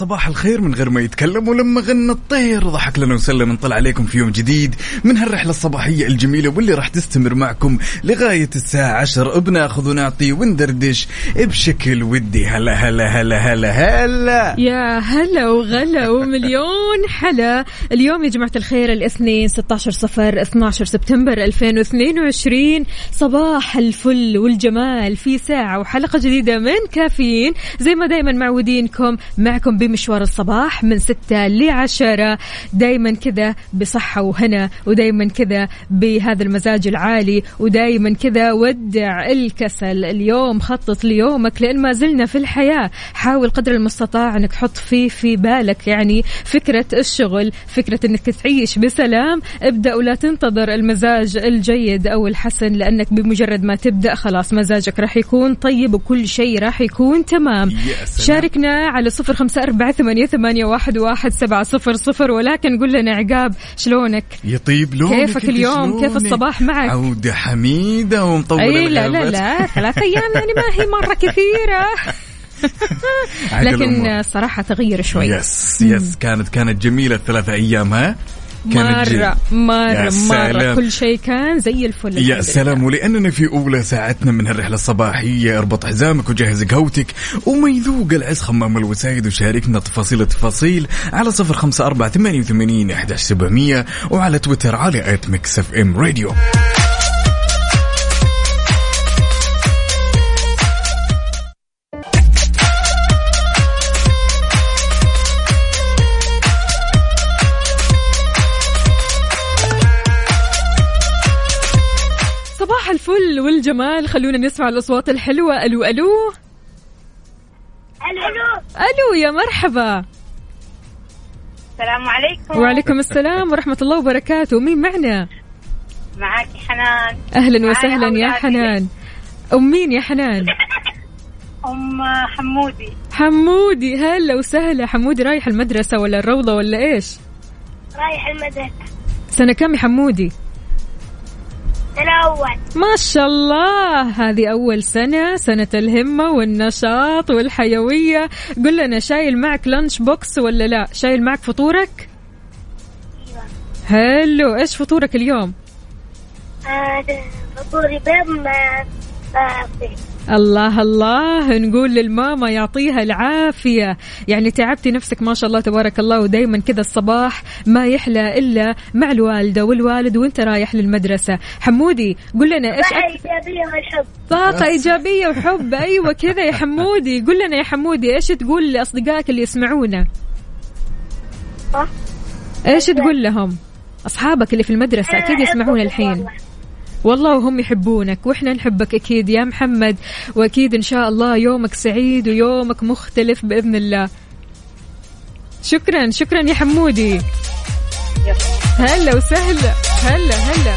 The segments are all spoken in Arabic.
صباح الخير من غير ما يتكلم ولما غنى الطير. ضحك لنا وسلم نطلع عليكم في يوم جديد من هالرحلة الصباحية الجميلة واللي راح تستمر معكم لغاية الساعة عشر. بناخذ ونعطي وندردش بشكل ودي. هلا هلا هلا هلا هلا. يا هلا وغلا ومليون حلا. اليوم يا جماعة الخير الاثنين 16 صفر 12 سبتمبر 2022 صباح الفل والجمال في ساعة وحلقة جديدة من كافيين. زي ما دايما معودينكم معكم بمشوار الصباح من 6 ل 10 دايما كذا بصحة وهنا ودايما كذا بهذا المزاج العالي ودايما كذا ودع الكسل. اليوم خطط ليومك لأن ما زلنا في الحياة. حاول قدر المستطاع أنك تحط فيه في بالك يعني فكرة الشغل فكرة أنك تعيش بسلام. ابدأ ولا تنتظر المزاج الجيد أو الحسن لأنك بمجرد ما تبدأ خلاص مزاجك راح يكون طيب وكل شيء راح يكون تمام. شاركنا على صفر خمسة أربعة ثمانية, ثمانية واحد, واحد سبعة صفر صفر ولكن قل لنا عقاب شلونك يطيب لونك كيفك اليوم؟ كيف شلونك؟ الصباح معك؟ عودة حميدة ومطولة أي لا لا. لا ثلاث أيام يعني ما هي مرة كثيرة عاد لكن. الصراحه تغير شوي يس يس كانت كانت جميلة الثلاثة أيام ها كانت مرة مرة مرة. كل شيء كان زي الفل. يا سلام. ولأننا في أولى ساعتنا من هالرحلة الصباحية أربط حزامك وجهز قهوتك وما يذوق العز خمام الوسايد وشاركنا تفاصيل التفاصيل على صفر خمسة أربعة ثمانية وثمانين وعلى تويتر على at Mix FM Radio. والجمال. خلونا نسمع الأصوات الحلوة. ألو ألو. ألو ألو. يا مرحبا. السلام عليكم. وعليكم السلام ورحمة الله وبركاته. مين معنا؟ معك حنان. أهلا معي وسهلا يا. حنان. أم مين يا حنان؟ أم حمودي. حمودي. هلا وسهلا. حمودي رايح المدرسة ولا الروضة ولا إيش؟ رايح المدرسة. سنة كم يا حمودي؟ الأول. ما شاء الله. هذه أول سنة سنة الهمة والنشاط والحيوية. قل لنا شايل معك lunch box ولا لا؟ شايل معك فطورك؟ حلو إيش فطورك اليوم؟ فطوري بيض مع مع بيض. الله الله نقول للماما يعطيها العافية. يعني تعبتي نفسك ما شاء الله تبارك الله ودايما كذا الصباح ما يحلى إلا مع الوالدة والوالد وانت رايح للمدرسة. حمودي قل لنا إيش طاقة إيجابية والحب طاقة إيجابية وحب. أيوة كذا يا حمودي. قل لنا يا حمودي إيش تقول لأصدقائك اللي يسمعونا؟ ها؟ إيش تقول لهم؟ أصحابك اللي في المدرسة أكيد يسمعونا الحين. والله وهم يحبونك وإحنا نحبك أكيد يا محمد. وأكيد إن شاء الله يومك سعيد ويومك مختلف بإذن الله. شكرا شكرا يا حمودي. هلا وسهلا. هلا هلا.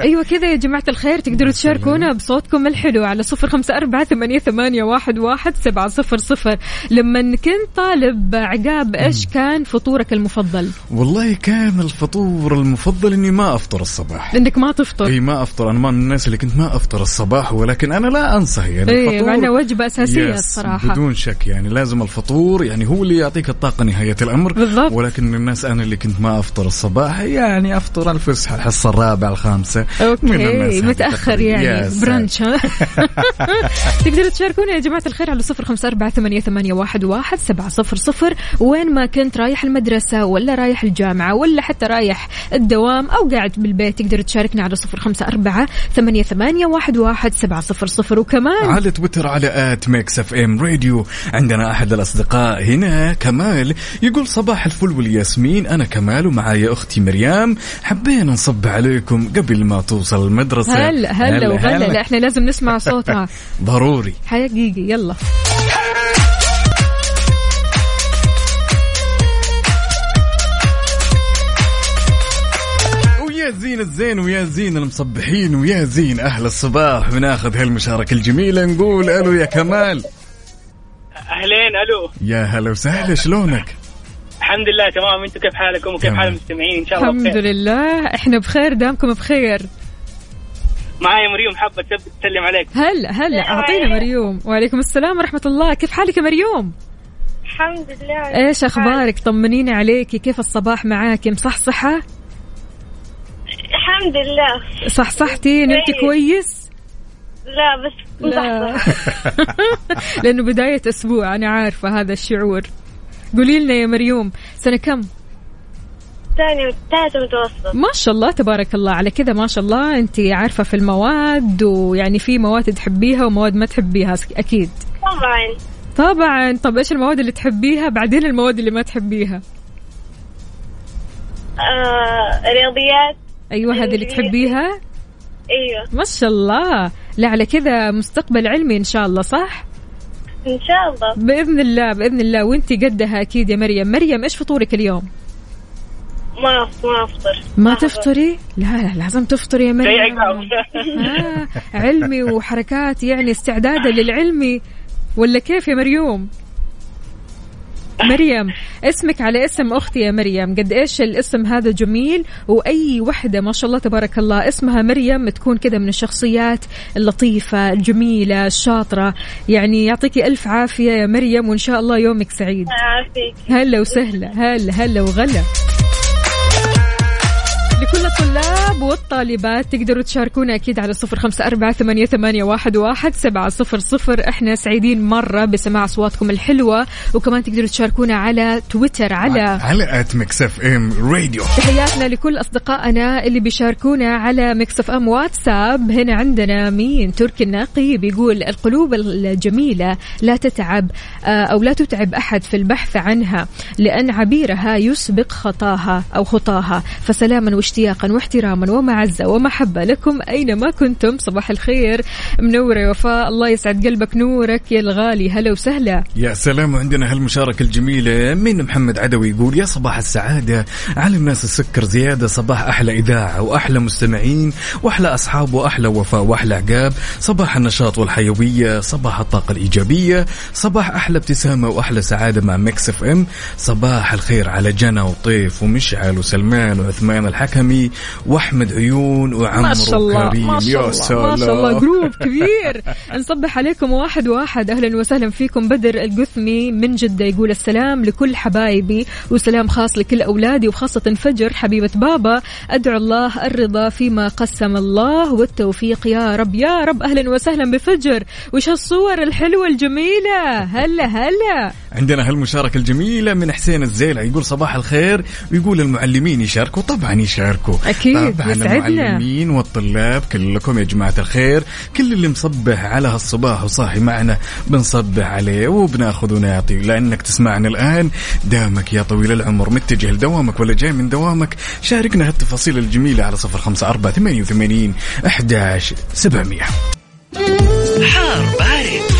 أيوه كذا يا جماعة الخير تقدروا تشاركونا بصوتكم الحلو على صفر خمسة أربعة ثمانية, ثمانية واحد, واحد سبعة صفر صفر. لما كنت طالب عقاب إيش كان فطورك المفضل؟ والله كان الفطور المفضل إني ما أفطر الصباح. انك ما تفطر؟ إي ما أفطر. أنا ما من الناس اللي كنت ما أفطر الصباح ولكن أنا لا انصح يعني إي الفطور. مع إنه وجبة أساسية الصراحة. بدون شك يعني لازم الفطور يعني هو اللي يعطيك الطاقة نهاية الأمر. بالضبط. ولكن الناس أنا اللي كنت ما أفطر الصباح يعني أفطر الفسحة الحصة الرابعة الخامسة. من okay متأخر يعني. brunch تقدروا تشاركونا يا جماعة الخير على صفر خمسة أربعة ثمانية, ثمانية واحد, واحد سبعة صفر صفر. وين ما كنت رايح المدرسة ولا رايح الجامعة ولا حتى رايح الدوام أو قاعد بالبيت تقدر تشاركنا على صفر خمسة أربعة ثمانية, ثمانية واحد, واحد سبعة صفر صفر. وكمان على تويتر على at Mix FM Radio. عندنا أحد الأصدقاء هنا كمال. يقول صباح الفل والياسمين. أنا كمال ومعايا أختي مريم. حبينا نصبح عليكم قبل ما توصل المدرسة. هلا هلا؟ وغلا لا إحنا لازم نسمع صوتها. ضروري. حقيقي يلا. ويا زين الزين ويا زين المصبحين ويا زين أهل الصباح وناخذ هالمشاركة الجميلة نقول ألو يا كمال. أهلين ألو. يا هلا وسهلا شلونك؟ الحمد لله تمام. أنتم كيف حالكم وكيف. حال المستمعين؟ إن شاء الله الحمد بخير. لله. إحنا بخير دامكم بخير. معايا مريم حابة تسلم عليك. هلا هلا. أعطينا مريوم. وعليكم السلام ورحمة الله. كيف حالك يا مريوم؟ الحمد لله. إيش أخبارك؟ طمنيني عليكي. كيف الصباح معاكي مصحصحه الحمد لله. صحصحتي؟ نمتي كويس. كويس لا بس لا. لأنه بداية أسبوع أنا عارفة هذا الشعور. قولي لنا يا مريوم سنة كم؟ ثاني ثالث متوسط ما شاء الله تبارك الله. على كذا ما شاء الله أنت عارفة في المواد ويعني في مواد تحبيها ومواد ما تحبيها أكيد. طبعا. طبعا. طب إيش المواد اللي تحبيها؟ بعدين المواد اللي ما تحبيها. آه رياضيات. أيوه هذه اللي تحبيها؟ أيوه ما شاء الله. لا على كذا مستقبل علمي إن شاء الله صح؟ إن شاء الله. بإذن الله بإذن الله. وإنت قدها أكيد يا مريم. مريم إيش فطورك اليوم؟ ما ما أفطر. ما تفطري؟ لا لا لازم تفطري يا مريم. آه علمي وحركات يعني استعدادا للعلمي ولا كيف يا مريوم؟ مريم اسمك على اسم أختي يا مريم. قد إيش الاسم هذا جميل؟ وأي وحدة ما شاء الله تبارك الله اسمها مريم تكون كذا من الشخصيات اللطيفة الجميلة الشاطرة. يعني يعطيكي ألف عافية يا مريم وإن شاء الله يومك سعيد. يعافيك. هلا وسهلا هلا هلا وغلا. لكل الطلاب والطالبات تقدروا تشاركونا أكيد على صفر خمسة أربعة ثمانية, ثمانية واحد, واحد سبعة صفر صفر. إحنا سعيدين مرة بسماع أصواتكم الحلوة وكمان تقدروا تشاركونا على تويتر على على Mix FM Radio تحياتنا لكل أصدقائنا اللي بيشاركونا على Mix FM واتساب. هنا عندنا مين؟ تركي الناقي بيقول القلوب الجميلة لا تتعب آه، أو لا تتعب أحد في البحث عنها لأن عبيرها يسبق خطاها أو خطاها. فسلاما واشتياقا واحتراما ومعزة ومحبة لكم أينما كنتم. صباح الخير. منورة يا وفاء. الله يسعد قلبك نورك. يا الغالي هلا وسهلا. يا سلام. وعندنا هالمشاركة الجميلة من محمد عدوي يقول يا صباح السعادة على الناس السكر زيادة صباح أحلى إذاعة وأحلى مستمعين وأحلى أصحاب وأحلى وفاء وأحلى عقاب صباح النشاط والحيوية صباح الطاقة الإيجابية صباح أحلى ابتسامة وأحلى سعادة مع Mix FM صباح الخير على جنى وطيف ومشعل وسلمان وعثمان الحكمي وأحمد عيون وعمرو ما شاء الله كريم. ما شاء يا الله سلام ما شاء الله جروب كبير. نصبح عليكم واحد واحد. أهلا وسهلا فيكم. بدر القثمي من جدة يقول السلام لكل حبايبي وسلام خاص لكل أولادي وخاصة فجر حبيبة بابا. أدعو الله الرضا فيما قسم الله والتوفيق. يا رب يا رب. أهلا وسهلا بفجر. وش هالصور الحلوة الجميلة؟ هلا هلا. عندنا هالمشاركة الجميلة من حسين الزيلع يقول صباح الخير ويقول المعلمين يشاركوا. طبعا يشاركوا. أكيد، طبعا يسعدنا. المعلمين والطلاب كلكم يا جماعة الخير. كل اللي مصبح على هالصباح وصاحي معنا بنصبح عليه وبناخذ ونعطي. لأنك تسمعنا الآن دامك يا طويل العمر متجه لدوامك ولا جاي من دوامك شاركنا هالتفاصيل الجميلة على صفر خمسة أربعة ثمانية وثمانين أحداش سبعمية. حار بارد.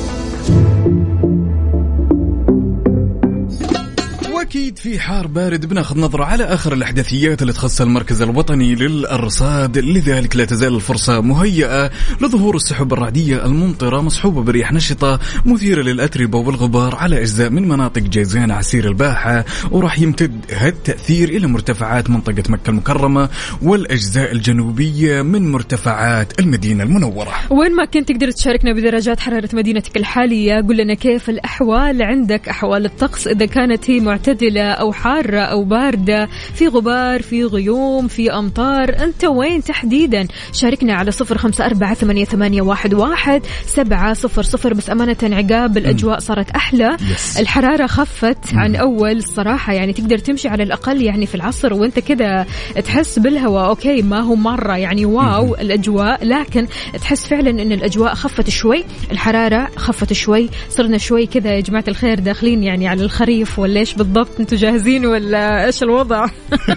واكيد في حار بارد بناخذ نظرة على آخر الأحداثيات اللي تخص المركز الوطني للأرصاد لذلك لا تزال الفرصة مهيئة لظهور السحب الرعدية الممطرة مصحوبة برياح نشطة مثيرة للأتربة والغبار على أجزاء من مناطق جيزان عسير الباحة وراح يمتد هالتأثير إلى مرتفعات منطقة مكة المكرمة والأجزاء الجنوبية من مرتفعات المدينة المنورة. وين ما كنت تقدر تشاركنا بدرجات حرارة مدينتك الحالية قل لنا كيف الأحوال عندك أحوال الطقس إذا كانت هي معتدلة. معتدلة أو حارة أو باردة في غبار في غيوم في أمطار. أنت وين تحديدا؟ شاركنا على صفر خمسة أربعة ثمانية, ثمانية واحد, واحد سبعة صفر صفر. بس أمانة عقاب الأجواء صارت أحلى. يس. الحرارة خفت عن أول الصراحة يعني تقدر تمشي على الأقل يعني في العصر وأنت كذا تحس بالهواء. okay ما هو مرة يعني wow الأجواء لكن تحس فعلا أن الأجواء خفت شوي. الحرارة خفت شوي صرنا شوي كذا يا جماعة الخير داخلين يعني على الخريف ولا إيش بالضبط. أنتم جاهزين ولا إيش الوضع؟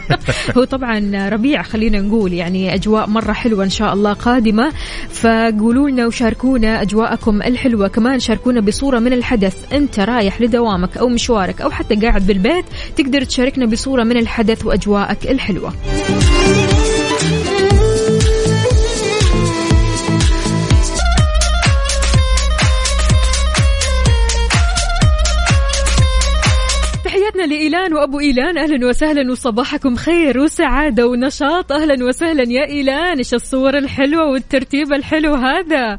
هو طبعا ربيع خلينا نقول يعني أجواء مرة حلوة إن شاء الله قادمة. فقولوا لنا وشاركونا أجواءكم الحلوة. كمان شاركونا بصورة من الحدث. أنت رايح لدوامك أو مشوارك أو حتى قاعد بالبيت تقدر تشاركنا بصورة من الحدث وأجواءك الحلوة. لإيلان وأبو إيلان أهلا وسهلا وصباحكم خير وسعادة ونشاط. أهلا وسهلا يا إيلان إيش الصور الحلوة والترتيب الحلو هذا؟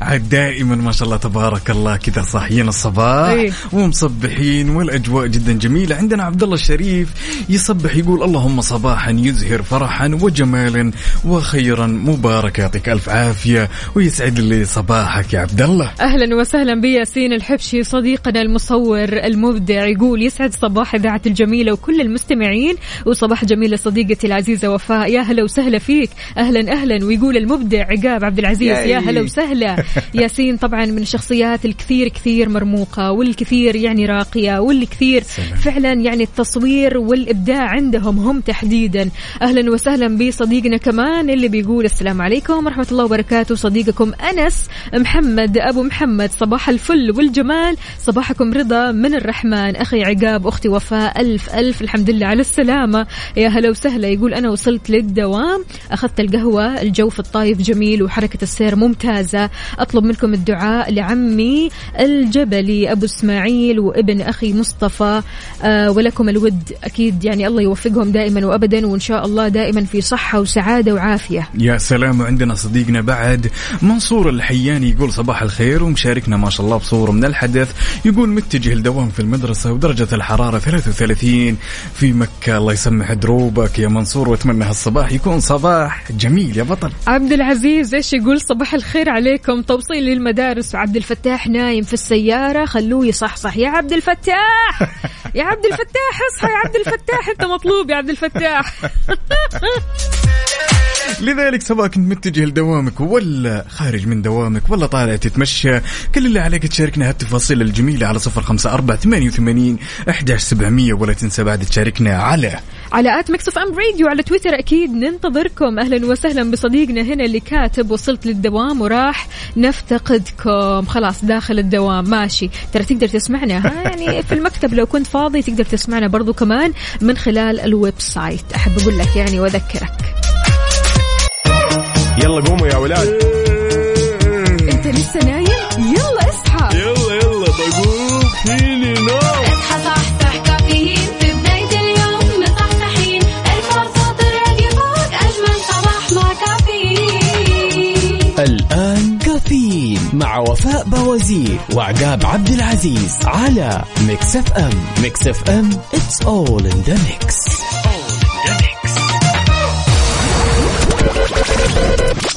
عاد دائما ما شاء الله تبارك الله كذا صاحيين الصباح إيه. ومصبحين والأجواء جدا جميلة. عندنا عبد الله الشريف يصبح يقول اللهم صباحا يزهر فرحا وجمالا وخيرا. مبارك يعطيك ألف عافية ويسعد لي صباحك يا عبد الله أهلا وسهلا بياسين الحبشي صديقنا المصور المبدع يقول يسعد صباح اذاعه الجميلة وكل المستمعين. وصباح جميل لصديقتي العزيزة وفاء يا هلا وسهلا فيك. أهلا أهلا ويقول المبدع عقاب عبد العزيز يا هلا وسهلا. ياسين طبعا من الشخصيات الكثير كثير مرموقة والكثير يعني راقية والكثير فعلا يعني التصوير والإبداع عندهم هم تحديدا. أهلا وسهلا بصديقنا كمان اللي بيقول السلام عليكم ورحمة الله وبركاته. صديقكم أنس محمد أبو محمد صباح الفل والجمال. صباحكم رضا من الرحمن. أخي عقاب أختي وفاء ألف ألف الحمد لله على السلامة. يا هلا وسهلا. يقول أنا وصلت للدوام. أخذت القهوة الجو في الطايف جميل وحركة السير ممتازة. أطلب منكم الدعاء لعمي الجبلي أبو إسماعيل وابن أخي مصطفى. آه ولكم الود. أكيد يعني الله يوفقهم دائما وابدا وإن شاء الله دائما في صحة وسعادة وعافية. يا سلام. وعندنا صديقنا بعد منصور الحياني يقول صباح الخير ومشاركنا ما شاء الله بصورة من الحدث. يقول متجه الدوام في المدرسة ودرجة الحرارة 33 في مكة. الله يسمح دروبك يا منصور وأتمنى هالصباح يكون صباح جميل يا بطل. عبد العزيز إيش يقول صباح الخير عليكم. توصيل للمدارس وعبد الفتاح نايم في السيارة. خلوه يصحصح. يا عبد الفتاح! يا عبد الفتاح اصحى يا عبد الفتاح. انت مطلوب يا عبد الفتاح. لذلك سواء كنت متجه لدوامك ولا خارج من دوامك ولا طالع تتمشى كل اللي عليك تشاركنا هالتفاصيل الجميلة على صفر خمسة أربعة ثمانية وثمانين أحداش سبعمية ولا تنسى بعد تشاركنا على على at Mix FM Radio على تويتر أكيد ننتظركم. أهلا وسهلا بصديقنا هنا اللي كاتب وصلت للدوام وراح نفتقدكم. خلاص داخل الدوام. ماشي. ترى تقدر تسمعنا. ها يعني في المكتب لو كنت فاضي تقدر تسمعنا برضو كمان من خلال ال website. أحب أقول لك يعني وأذكرك. يلا قوموا يا ولاد. أنت لسه نايم؟ يلا اصحى. يلا يلا بقوم. فيني نوم مع وفاء بوازير وعقاب عبد العزيز على Mix FM. Mix FM it's all in the mix.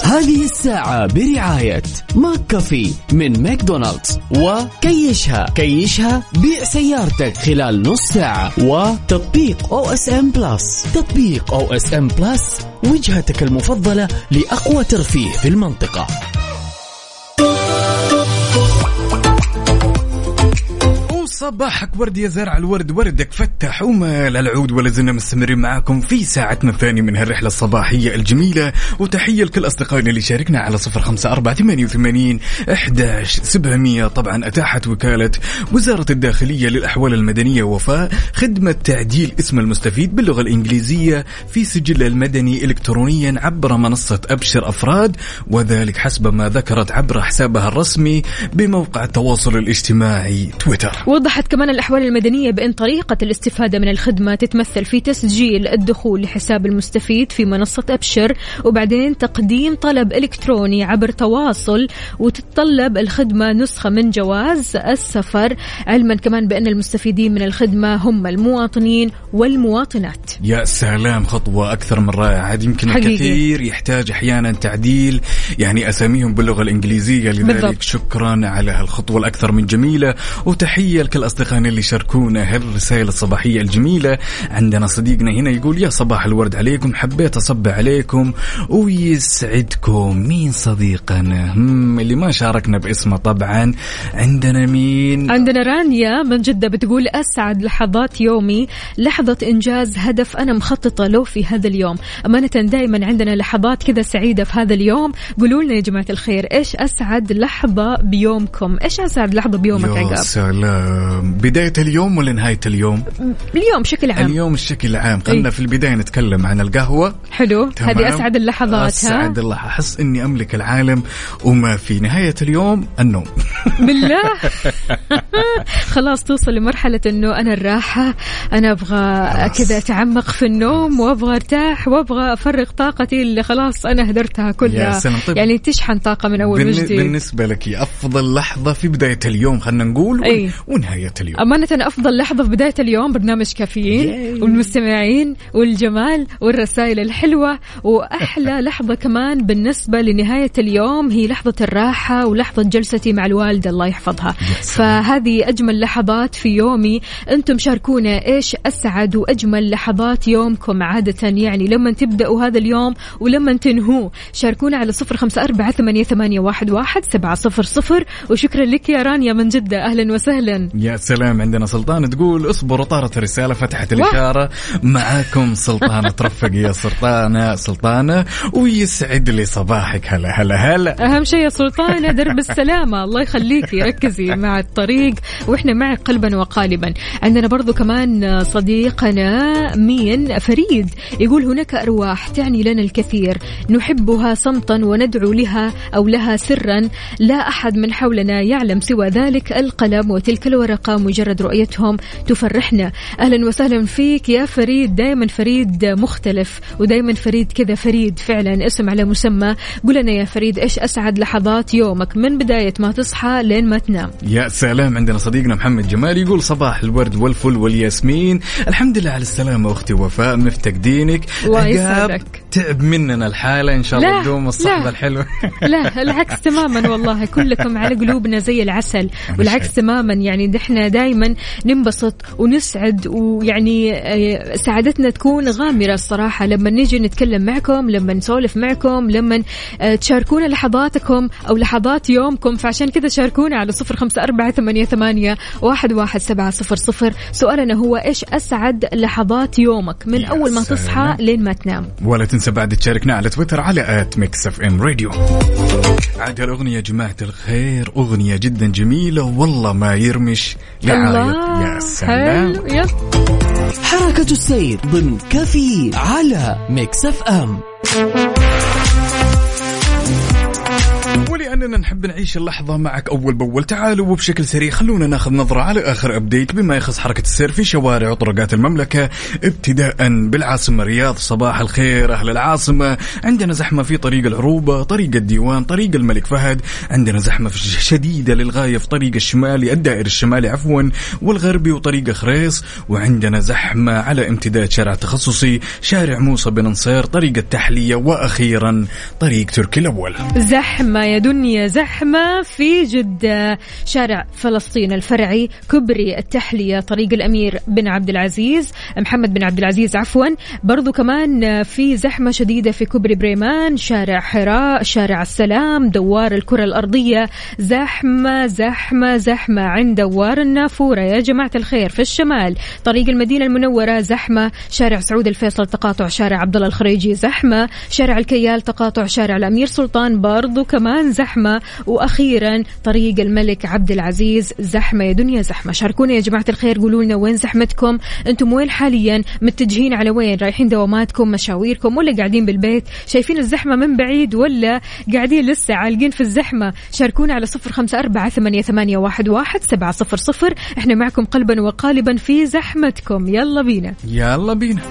هذه الساعة برعاية McCafé من ماكدونالدز وكيشها. كيشها بيع سيارتك خلال نص ساعة وتطبيق أو اس ام بلس تطبيق أو اس ام بلس وجهتك المفضلة لأقوى ترفيه في المنطقة. وصباحك ورد يا زرع الورد وردك فتح ومال العود ولا زلنا مستمرين معاكم في ساعتنا الثانية من هالرحلة الصباحية الجميلة. وتحية لكل أصدقائنا اللي شاركنا على صفر خمسة أربعة ثمانية وثمانين أحداش سبعمية. طبعا أتاحت وكالة وزارة الداخلية للأحوال المدنية وفاء خدمة تعديل اسم المستفيد باللغة الإنجليزية في سجل المدني إلكترونيا عبر منصة أبشر أفراد وذلك حسب ما ذكرت عبر حسابها الرسمي بموقع التواصل الاجتماعي تويتر. وضحت كمان الأحوال المدنية بأن طريقة الاستفادة من الخدمة تتمثل في تسجيل الدخول لحساب المستفيد في منصة أبشر وبعدين تقديم طلب إلكتروني عبر تواصل وتتطلب الخدمة نسخة من جواز السفر علما كمان بأن المستفيدين من الخدمة هم المواطنين والمواطنات يا سلام خطوة أكثر من رائعة يمكن حقيقي. الكثير يحتاج أحيانا تعديل يعني أساميهم باللغة الإنجليزية لذلك بالضبط. شكرا على هالخطوة الأكثر من جميلة وتحية لكل أصدقائنا اللي شاركونا هالرسائل الصباحية الجميلة. عندنا صديقنا هنا يقول يا صباح الورد عليكم حبيت أصب عليكم ويسعدكم. مين صديقنا؟ اللي ما شاركنا باسمه طبعا. عندنا مين؟ عندنا رانيا من جدة بتقول أسعد لحظات يومي لحظة إنجاز هدف أنا مخططة له في هذا اليوم. أمانة دائما عندنا لحظات كذا سعيدة في هذا اليوم. قولوا لنا يا جماعة الخير إيش أسعد لحظة بيومكم؟ إيش أسعد لحظة بيومك يا عقاب؟ سلام. بداية اليوم ولا نهاية اليوم؟ اليوم بشكل عام اليوم الشكل عام خلنا إيه. في البداية نتكلم عن القهوة حلو. هذه أسعد اللحظات ها أسعد الله أحس إني أملك العالم وما في نهاية اليوم النوم بالله خلاص توصل لمرحلة إنه أنا الراحة أبغى خلاص. كذا أتعمق في النوم وأبغى أرتاح وأبغى أفرغ طاقتي اللي خلاص أنا هدرتها كلها يا سلام. طيب. يعني تشحن طاقة من بالن- وجديد بالنسبة لك أفضل لحظة في بداية اليوم خلنا نقول ون- أي. ونهاية اليوم. أمانة أفضل لحظة في بداية اليوم برنامج كافيين والمستمعين والجمال والرسائل الحلوة وأحلى لحظة كمان بالنسبة لنهاية اليوم هي لحظة الراحة ولحظة جلستي مع الوالدة الله يحفظها. فهذه أجمل لحظات في يومي. أنتم شاركونا إيش أسعد وأجمل لحظات يومكم عادة يعني لما تبدأوا هذا اليوم ولما تنهوه. شاركونا على صفر خمسة أربعة ثمانية, ثمانية واحد, واحد سبعة صفر صفر. وشكرا لك يا رانيا من جدة أهلا وسهلا. يا سلام عندنا سلطان تقول اصبروا طارت الرسالة فتحت الإشارة. معاكم سلطانة ترفق يا سلطانة سلطانة ويسعد لي صباحك. هلا هلا هلا. أهم شيء يا سلطانة درب السلامة. الله يخليكي ركزي مع الطريق. وإحنا معك قلبا وقالبا. عندنا برضو كمان صديقنا مين فريد. يقول هناك أرواح تعني لنا الكثير. نحبها صمتا وندعو لها أو لها سرا. لا أحد من حولنا يعلم سوى ذلك القلم وتلك الورقة مجرد رؤيتهم تفرحنا. أهلا وسهلا فيك يا فريد. دائما فريد مختلف ودائما فريد كذا فريد فعلا. اسم على مسمى. قل لنا يا فريد إيش أسعد لحظات يومك؟ من بداية ما تصحى لين ما تنام. يا سلام عندنا صديقنا محمد جمال يقول صباح الورد والفل والياسمين. الحمد لله على السلامة أختي وفاء مفتقدينك عقاب يسعدك. تعب مننا الحالة إن شاء الله تدوم الصحبة لا. الحلوة. لا العكس تماما والله. كلكم على قلوبنا زي العسل. والعكس. تماما يعني نحن دائما ننبسط ونسعد ويعني آه، سعادتنا تكون غامرة الصراحة. لما نجي نتكلم معكم لما نسولف معكم لما آه، تشاركونا لحظاتكم أو لحظات يومكم فعشان كذا شاركونا على صفر خمسة أربعة ثمانية, ثمانية واحد, واحد سبعة صفر صفر. سؤالنا هو إيش أسعد لحظات يومك؟ من أول ما. تصحى لين ما تنام. ولا تنسى بعد تشاركنا على تويتر على at Mix FM Radio عاد الأغنية يا جماعة الخير أغنية جدا جميلة والله ما يرمش. يا سلام. حلو حركة السير ضمن كفي على Mix FM. ولأننا نحب نعيش اللحظة معك أول بأول. تعالوا وبشكل سريع خلونا ناخذ نظرة على آخر أبديت بما يخص حركة السير في شوارع وطرقات المملكة ابتداء بالعاصمة الرياض صباح الخير أهل العاصمة. عندنا زحمة في طريق العروبة طريق الديوان طريق الملك فهد. عندنا زحمة شديدة للغاية في طريق الشمالي الدائري الشمالي عفوا والغربي وطريق خريص. وعندنا زحمة على امتداد شارع تخصصي شارع موسى بن نصير طريق التحلية وأخيرا طريق تركي الأول. زحمة يا دنيا زحمة في جدة شارع فلسطين الفرعي كبري التحلية. طريق الأمير بن عبد العزيز محمد بن عبد العزيز عفوا. برضو كمان في زحمة شديدة في كبري بريمان شارع حراء شارع السلام دوار الكرة الأرضية. زحمة زحمة زحمة عند دوار النافورة. يا جماعة الخير في الشمال طريق المدينة المنورة زحمة. شارع سعود الفيصل تقاطع شارع عبد الله الخريجي زحمة. شارع الكيال تقاطع شارع الأمير سلطان. برضو كمان زحمة زحمة وأخيرا طريق الملك عبد العزيز زحمة. يا دنيا زحمة. شاركونا يا جماعة الخير قولوا لنا وين زحمتكم. أنتم وين حاليا؟ متجهين على وين؟ رايحين دواماتكم مشاويركم ولا قاعدين بالبيت؟ شايفين الزحمة من بعيد ولا قاعدين لسه عالقين في الزحمة؟ شاركونا على صفر خمسة أربعة ثمانية, ثمانية واحد, واحد سبعة صفر صفر. إحنا معكم قلبا وقالبا في زحمتكم. يلا بينا. يلا بينا.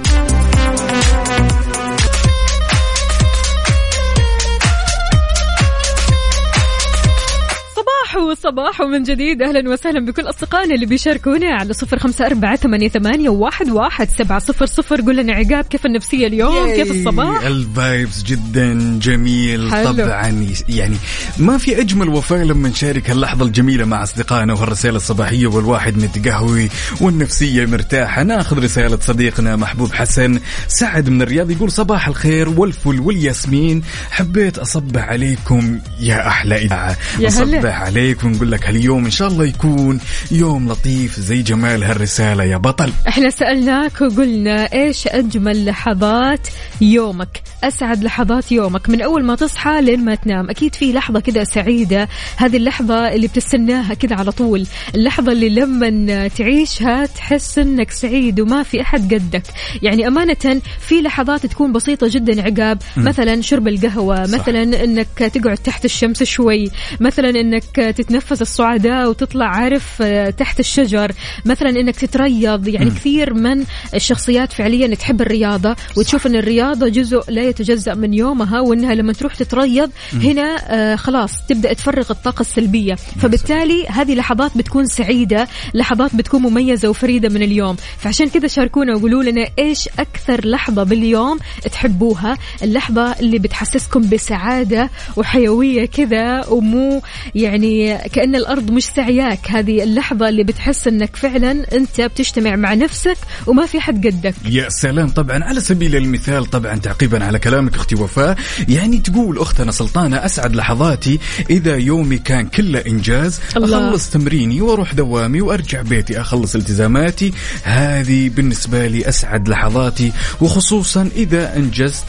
صباح وصباح من جديد. أهلا وسهلا بكل أصدقائنا اللي بيشاركونا على صفر خمسة أربعة ثمانية, ثمانية واحد, واحد سبعة صفر صفر. قول لنا عقاب كيف النفسية اليوم؟ كيف الصباح؟ الفايبس جدا جميل. حلو. طبعا يعني ما في أجمل وفاء لما نشارك هاللحظة الجميلة مع أصدقائنا وهالرسائل الصباحية والواحد متقهوي والنفسية مرتاحة. ناخذ رسالة صديقنا محبوب حسن سعد من الرياض يقول صباح الخير والفل والياسمين. حبيت أصبح عليكم يا أحلى إذاعة. يا هلا. عليك ونقول لك هاليوم إن شاء الله يكون يوم لطيف زي جمال هالرسالة يا بطل. إحنا سألناك وقلنا إيش أجمل لحظات يومك؟ أسعد لحظات يومك. من أول ما تصحى لين ما تنام أكيد في لحظة كذا سعيدة. هذه اللحظة اللي بتستناها كذا على طول. اللحظة اللي لما تعيشها تحس إنك سعيد وما في أحد قدك. يعني أمانة في لحظات تكون بسيطة جدا عقاب. مثلا شرب القهوة. صح. مثلا إنك تقعد تحت الشمس شوي. مثلا إنك تتنفس الصعداء وتطلع عارف آه، تحت الشجر. مثلا إنك تتريض يعني كثير من الشخصيات فعليا تحب الرياضة وتشوف إن الرياضة جزء لا يتجزأ من يومها وإنها لما تروح تتريض هنا آه خلاص تبدأ تفرغ الطاقة السلبية. فبالتالي هذه لحظات بتكون سعيدة لحظات بتكون مميزة وفريدة من اليوم. فعشان كذا شاركونا وقولوا لنا إيش أكثر لحظة باليوم تحبوها؟ اللحظة اللي بتحسسكم بسعادة وحيوية كذا ومو يعني كأن الأرض مش سعياك. هذه اللحظة اللي بتحس أنك فعلا أنت بتجتمع مع نفسك وما في حد قدك. يا سلام. طبعا على سبيل المثال طبعا تعقيبا على كلامك أختي وفاء يعني تقول أختنا سلطانة أسعد لحظاتي إذا يومي كان كله إنجاز الله. أخلص تمريني وأروح دوامي وأرجع بيتي أخلص التزاماتي. هذه بالنسبة لي أسعد لحظاتي وخصوصا إذا أنجزت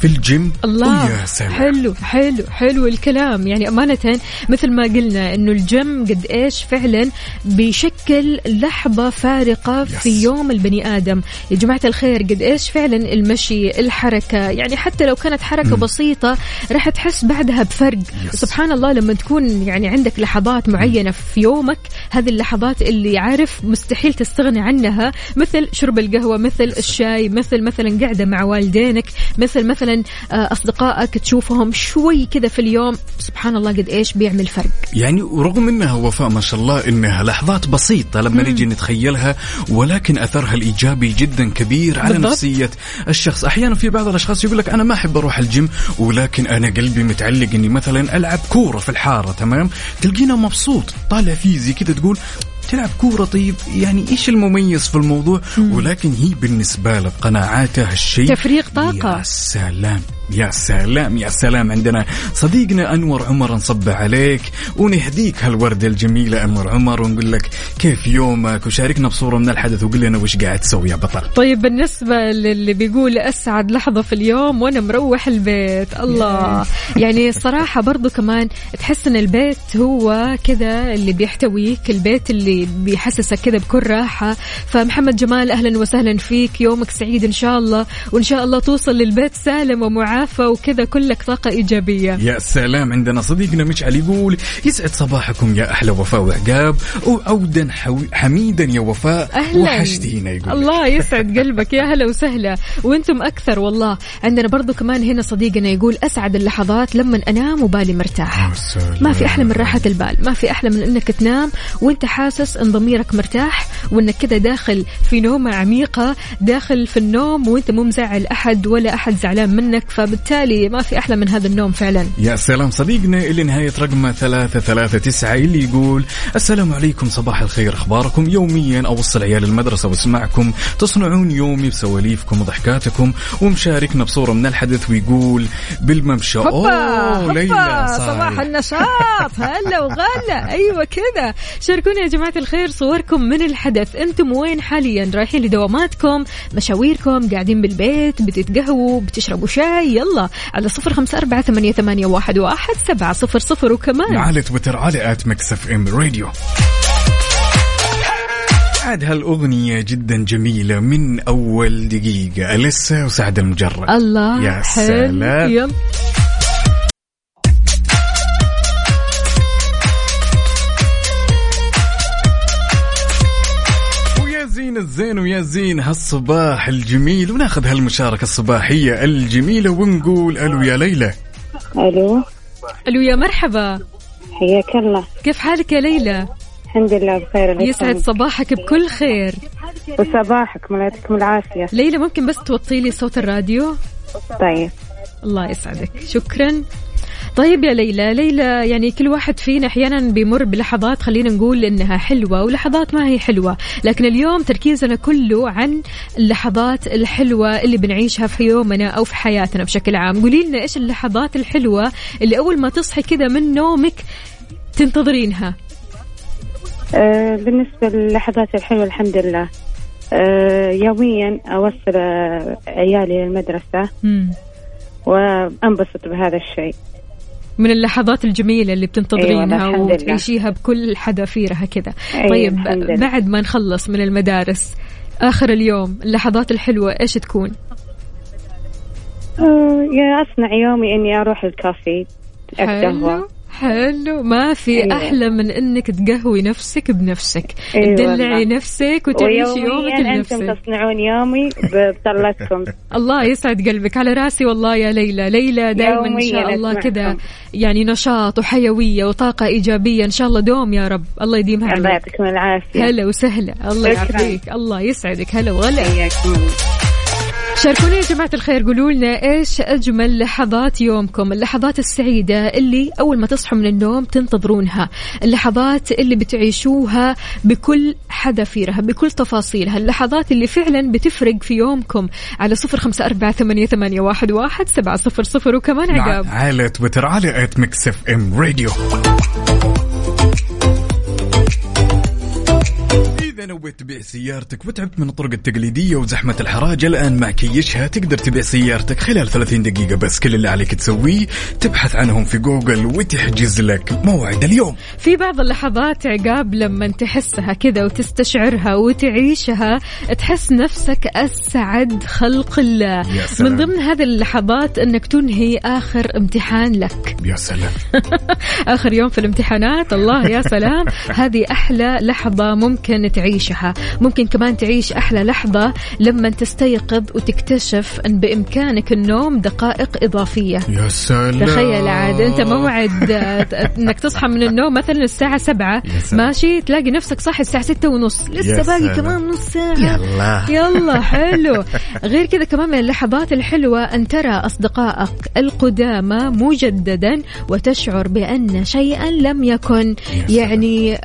في الجيم. الله ويا سلام. حلو حلو حلو الكلام. يعني أمانة مثل ما قلنا أنه الجيم قد إيش فعلا بيشكل لحظة فارقة في yes. يوم البني آدم. يا جماعة الخير قد إيش فعلا المشي الحركة يعني حتى لو كانت حركة بسيطة راح تحس بعدها بفرق. yes. سبحان الله لما تكون يعني عندك لحظات معينة في يومك هذه اللحظات اللي عارف مستحيل تستغني عنها مثل شرب القهوة مثل الشاي مثل مثلا قاعدة مع والدينك مثل مثلا آه، أصدقائك تشوفهم شوي كذا في اليوم سبحان الله قد إيش بيعمل فرق يعني ورغم إنها وفاء ما شاء الله إنها لحظات بسيطة لما نيجي نتخيلها ولكن أثرها الإيجابي جدا كبير على بالضبط. نفسية الشخص، أحيانا في بعض الأشخاص يقول لك أنا ما أحب أروح الجيم ولكن أنا قلبي متعلق إني مثلا ألعب كورة في الحارة تمام؟ تلقينا مبسوط طالع فيزي كذا تقول تلعب كورة طيب؟ يعني إيش المميز في الموضوع؟ ولكن هي بالنسبة له بقناعاته هالشيء تفريغ طاقة. يا سلام. يا سلام يا سلام عندنا. صديقنا أنور عمر نصب عليك. ونهديك هالوردة الجميلة أنور عمر ونقول لك كيف يومك؟ وشاركنا بصورة من الحدث وقول لنا وش قاعد تسوي يا بطل. طيب بالنسبة للي بيقول أسعد لحظة في اليوم وأنا مروح البيت. الله. يعني الصراحة برضو كمان تحس أن البيت هو كذا اللي بيحتويك البيت اللي بيحسسك كذا بكل راحة. فمحمد جمال أهلا وسهلا فيك. يومك سعيد إن شاء الله. وإن شاء الله توصل للبيت سالم ومعافى وكذا كلك طاقة إيجابية يا سلام عندنا صديقنا مشعل يقول يسعد صباحكم يا أحلى وفاء وعقاب وعودا حوي حميدا يا وفاء أهلا وحشتينا يقول. الله يسعد قلبك يا هلا وسهلا وأنتم أكثر والله عندنا برضو كمان هنا صديقنا يقول أسعد اللحظات لما أنام وبالي مرتاح. ما في أحلى من راحة البال ما في أحلى من إنك تنام وأنت حاسس إن ضميرك مرتاح وإنك كذا داخل في نومة عميقة داخل في النوم وأنت مو مزعل أحد ولا أحد زعلان منك فبالتالي ما في أحلى من هذا النوم فعلا. يا سلام صديقنا اللي نهاية رقمه ثلاثة ثلاثة تسعة اللي يقول السلام عليكم صباح الخير أخباركم يوميا؟ أوصل عيال المدرسة واسمعكم تصنعون يومي بسواليفكم وضحكاتكم ومشاركنا بصورة من الحدث ويقول بالممشى. أوه ليلى. صباح النشاط هلا وغلا. أيوه كذا. شاركونا يا جماعة الخير صوركم من الحدث. أنتم وين حاليا؟ رايحين لدواماتكم مشاويركم قاعدين بالبيت بتتقهووا بتشربوا شاي يلا على صفر خمسة أربعة ثمانية, ثمانية واحد, واحد سبعة صفر صفر وكمان. على تويتر على at Mix FM Radio. عاد هالأغنية جدا جميلة من أول دقيقة. أليسا وسعد المجرد. الله يا. سلام. يلا. الزين ويا زين هالصباح الجميل وناخذ هالمشاركة الصباحية الجميلة ونقول ألو يا ليلى. ألو. ألو يا مرحبا. حياك الله. كيف حالك يا ليلى؟ الحمد لله بخير الله يسعد. صباحك بكل خير. وصباحكم الله يعطيكم العافية. ليلى ممكن بس توطي لي صوت الراديو؟ طيب. الله يسعدك. شكرا. طيب يا ليلى ليلى يعني كل واحد فينا أحيانا بيمر بلحظات خلينا نقول إنها حلوة ولحظات ما هي حلوة لكن اليوم تركيزنا كله عن اللحظات الحلوة اللي بنعيشها في يومنا أو في حياتنا بشكل عام. قولي لنا إيش اللحظات الحلوة اللي أول ما تصحي كذا من نومك تنتظرينها؟ آه بالنسبة للحظات الحلوة الحمد لله. آه يوميا أوصل آه عيالي للمدرسة مم. وأنبسط بهذا الشيء. من اللحظات الجميلة اللي بتنتظرينها أيوة،. وتعيشيها بكل حذافيرها كذا أيوة، طيب الحمد لله. بعد ما نخلص من المدارس آخر اليوم اللحظات الحلوة إيش تكون؟ آه يا أصنع يومي إني أروح الكافي اتقهوى حلو. ما في أيوة. أحلى من إنك تقهوي نفسك بنفسك. أيوة تدلعي والله. نفسك وتعيشي يومك ويوميا أنتم تصنعون يومي بطلتكم. الله يسعد قلبك. على راسي والله يا ليلى. ليلى دائما إن شاء الله. كذا. يعني نشاط وحيوية وطاقة إيجابية. إن شاء الله دوم يا رب. الله يديمها الله عليك. يعطيكم العافية. هلا وسهلا. الله. يعافيك. الله يسعدك. هلا وغلا. حياكم الله. شاركونا يا جماعة الخير قولوا لنا إيش أجمل لحظات يومكم؟ اللحظات السعيدة اللي أول ما تصحوا من النوم تنتظرونها اللحظات اللي بتعيشوها بكل حذافيرها بكل تفاصيلها اللحظات اللي فعلا بتفرق في يومكم. على صفر خمسة أربعة ثمانية, ثمانية واحد, واحد سبعة صفر صفر وكمان عقاب. على تويتر على at Mix FM Radio إذا نويت تبيع سيارتك وتعبت من الطرق التقليدية وزحمة الحراج الآن مع كيشها تقدر تبيع سيارتك خلال 30 دقيقة بس. كل اللي عليك تسويه تبحث عنهم في جوجل وتحجز لك موعد اليوم. في بعض اللحظات عقاب لما تحسها كذا وتستشعرها وتعيشها تحس نفسك أسعد خلق الله. يا سلام. من ضمن هذه اللحظات أنك تنهي آخر امتحان لك. يا سلام. آخر يوم في الامتحانات الله يا سلام. هذه أحلى لحظة ممكن تعيشها. ممكن كمان تعيش أحلى لحظة لما تستيقظ وتكتشف أن بإمكانك النوم دقائق إضافية. يا سلام. تخيل عاد أنت موعد إنك تصحى من النوم مثلا الساعة سبعة. ماشي تلاقي نفسك صاحي الساعة ستة ونص. لسه باقي. كمان نص ساعة. يلا. يلا حلو. غير كذا كمان من اللحظات الحلوة أن ترى أصدقائك القدامى مجددا وتشعر بأن شيئا لم يكن. يعني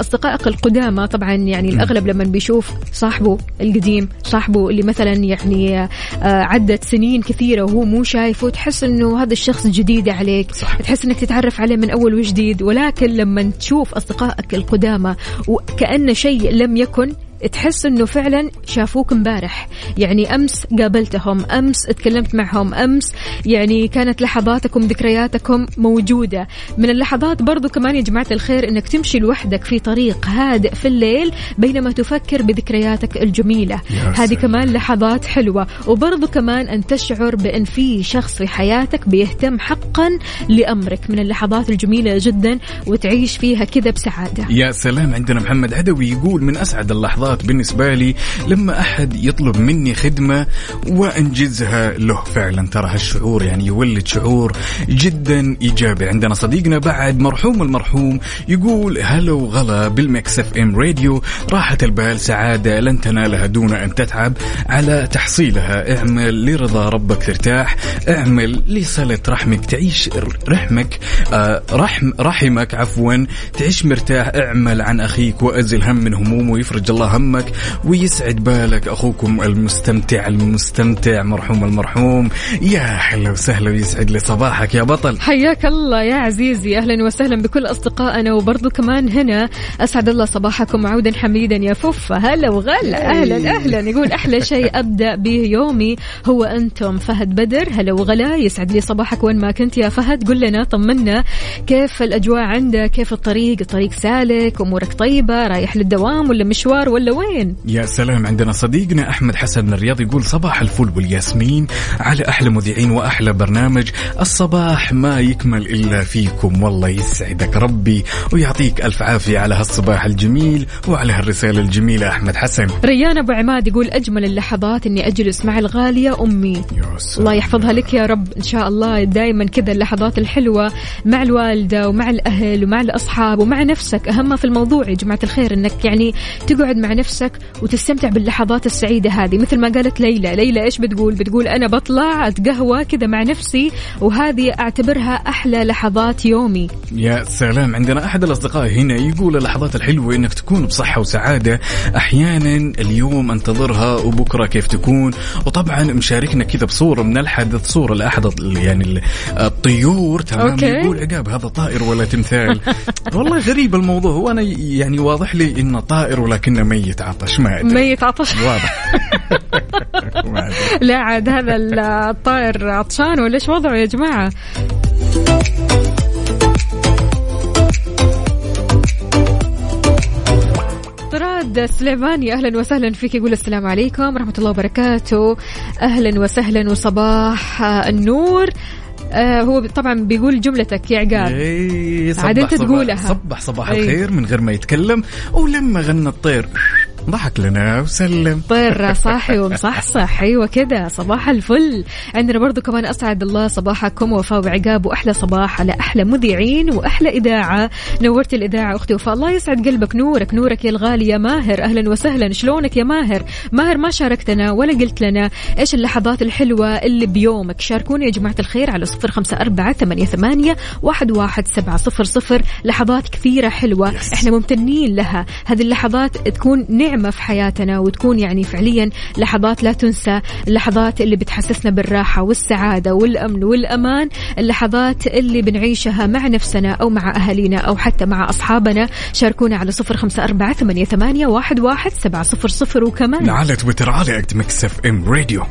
أصدقائك القدامى طبعا يعني الأغلب لما بيشوف صاحبه القديم صاحبه اللي مثلا يعني آه، عدت سنين كثيرة وهو مو شايفه تحس أنه هذا الشخص جديد عليك صح. تحس أنك تتعرف عليه من أول وجديد ولكن لما تشوف أصدقائك القدامى وكأن شيء لم يكن تحس إنه فعلا شافوك امبارح يعني أمس قابلتهم أمس تكلمت معهم أمس يعني كانت لحظاتكم ذكرياتكم موجودة. من اللحظات برضو كمان يا جماعة الخير إنك تمشي لوحدك في طريق هادئ في الليل بينما تفكر بذكرياتك الجميلة. هذه. كمان لحظات حلوة. وبرضو كمان أن تشعر بأن في شخص في حياتك بيهتم حقا لأمرك. من اللحظات الجميلة جدا وتعيش فيها كذا بسعادة. يا سلام. عندنا محمد عدوي يقول من أسعد اللحظات بالنسبة لي لما أحد يطلب مني خدمة وأنجزها له. فعلا ترى هالشعور يعني يولد شعور جدا إيجابي. عندنا صديقنا بعد مرحوم المرحوم يقول هلا وغلا بال Mix FM Radio. راحه البال سعادة. لن تنالها دون أن تتعب. على تحصيلها اعمل لرضا ربك ترتاح. اعمل لصلة رحمك تعيش رحمك آه رحم رحمك عفوا. تعيش مرتاح. اعمل عن أخيك وأزل هم من همومه. ويفرج الله همك ويسعد بالك أخوكم المستمتع المستمتع مرحوم المرحوم. يا هلا وسهلا ويسعد لي صباحك يا بطل. حياك الله يا عزيزي أهلا وسهلا بكل أصدقائنا وبرضو كمان هنا. أسعد الله صباحكم عودا حميدا يا فوفا. هلا وغلا. أهلا أهلا. يقول أحلى شيء أبدأ به يومي هو أنتم فهد بدر. هلا وغلا. يسعد لي صباحك وين ما كنت يا فهد. قل لنا طمنا. كيف الأجواء عندك؟ كيف الطريق؟ الطريق سالك؟ أمورك طيبة؟ رايح للدوام ولا مشوار ولا وين؟ يا سلام عندنا صديقنا أحمد حسن من الرياض يقول صباح الفل والياسمين على أحلى مذيعين وأحلى برنامج الصباح ما يكمل إلا فيكم والله يسعدك ربي ويعطيك ألف عافية على هالصباح الجميل وعلى هالرسالة الجميلة أحمد حسن. ريان أبو عماد يقول أجمل اللحظات إني أجلس مع الغالية أمي. يا سلام. الله يحفظها لك يا رب إن شاء الله دائما كذا اللحظات الحلوة مع الوالدة ومع الأهل ومع الأصحاب ومع نفسك أهم في الموضوع يا جماعة الخير إنك يعني تقعد مع نفسك وتستمتع باللحظات السعيدة هذه. مثل ما قالت ليلى ليلى إيش بتقول؟ بتقول أنا بطلع أتقهوى كذا مع نفسي وهذه أعتبرها أحلى لحظات يومي. يا سلام عندنا أحد الأصدقاء هنا يقول اللحظات الحلوة إنك تكون بصحة وسعادة. أحيانا اليوم أنتظرها وبكرة كيف تكون؟ وطبعا مشاركنا كذا بصورة من الحدث صورة لأحد ال- يعني ال- الطيور تمام؟ okay. يقول عقاب هذا طائر ولا تمثال؟ والله غريب الموضوع وأنا يعني واضح لي إنه طائر ولكنه ميت. عطش ما أدري. ميت عطش واضح. لا عاد هذا الطائر عطشان ولا إيش وضعه يا جماعة؟ طراد سليماني أهلا وسهلا فيك. يقول السلام عليكم ورحمة الله وبركاته. أهلا وسهلا وصباح النور. آه هو طبعا بيقول جملتك يا عقاب إيه، عاد صباح- تقولها. صبح صباح إيه. الخير من غير ما يتكلم ولما غنى الطير ضحك لنا وسلم. طير صاحي ومصحصح. أيوه كذا صباح الفل. عندنا برضو كمان أسعد الله صباحكم وفاء وعقاب وأحلى صباح على أحلى مذيعين وأحلى إذاعة. نورت الإذاعة أختي وفاء. الله يسعد قلبك نورك نورك يا الغالي يا ماهر. أهلا وسهلا شلونك يا ماهر؟ ماهر ما شاركتنا ولا قلت لنا إيش اللحظات الحلوة اللي بيومك. شاركونا يا جماعة الخير على صفر خمسة أربعة ثمانية ثمانية واحد واحد سبعة صفر صفر. لحظات كثيرة حلوة. إحنا ممتنين لها. هذه اللحظات تكون نعمة في حياتنا وتكون يعني فعليا لحظات لا تنسى اللحظات اللي بتحسسنا بالراحة والسعادة والأمن والأمان اللحظات اللي بنعيشها مع نفسنا أو مع أهالينا أو حتى مع أصحابنا. شاركونا على صفر خمسة أربعة ثمانية, ثمانية واحد, واحد سبعة صفر صفر وكمان. على تويتر على أكت إف إم راديو.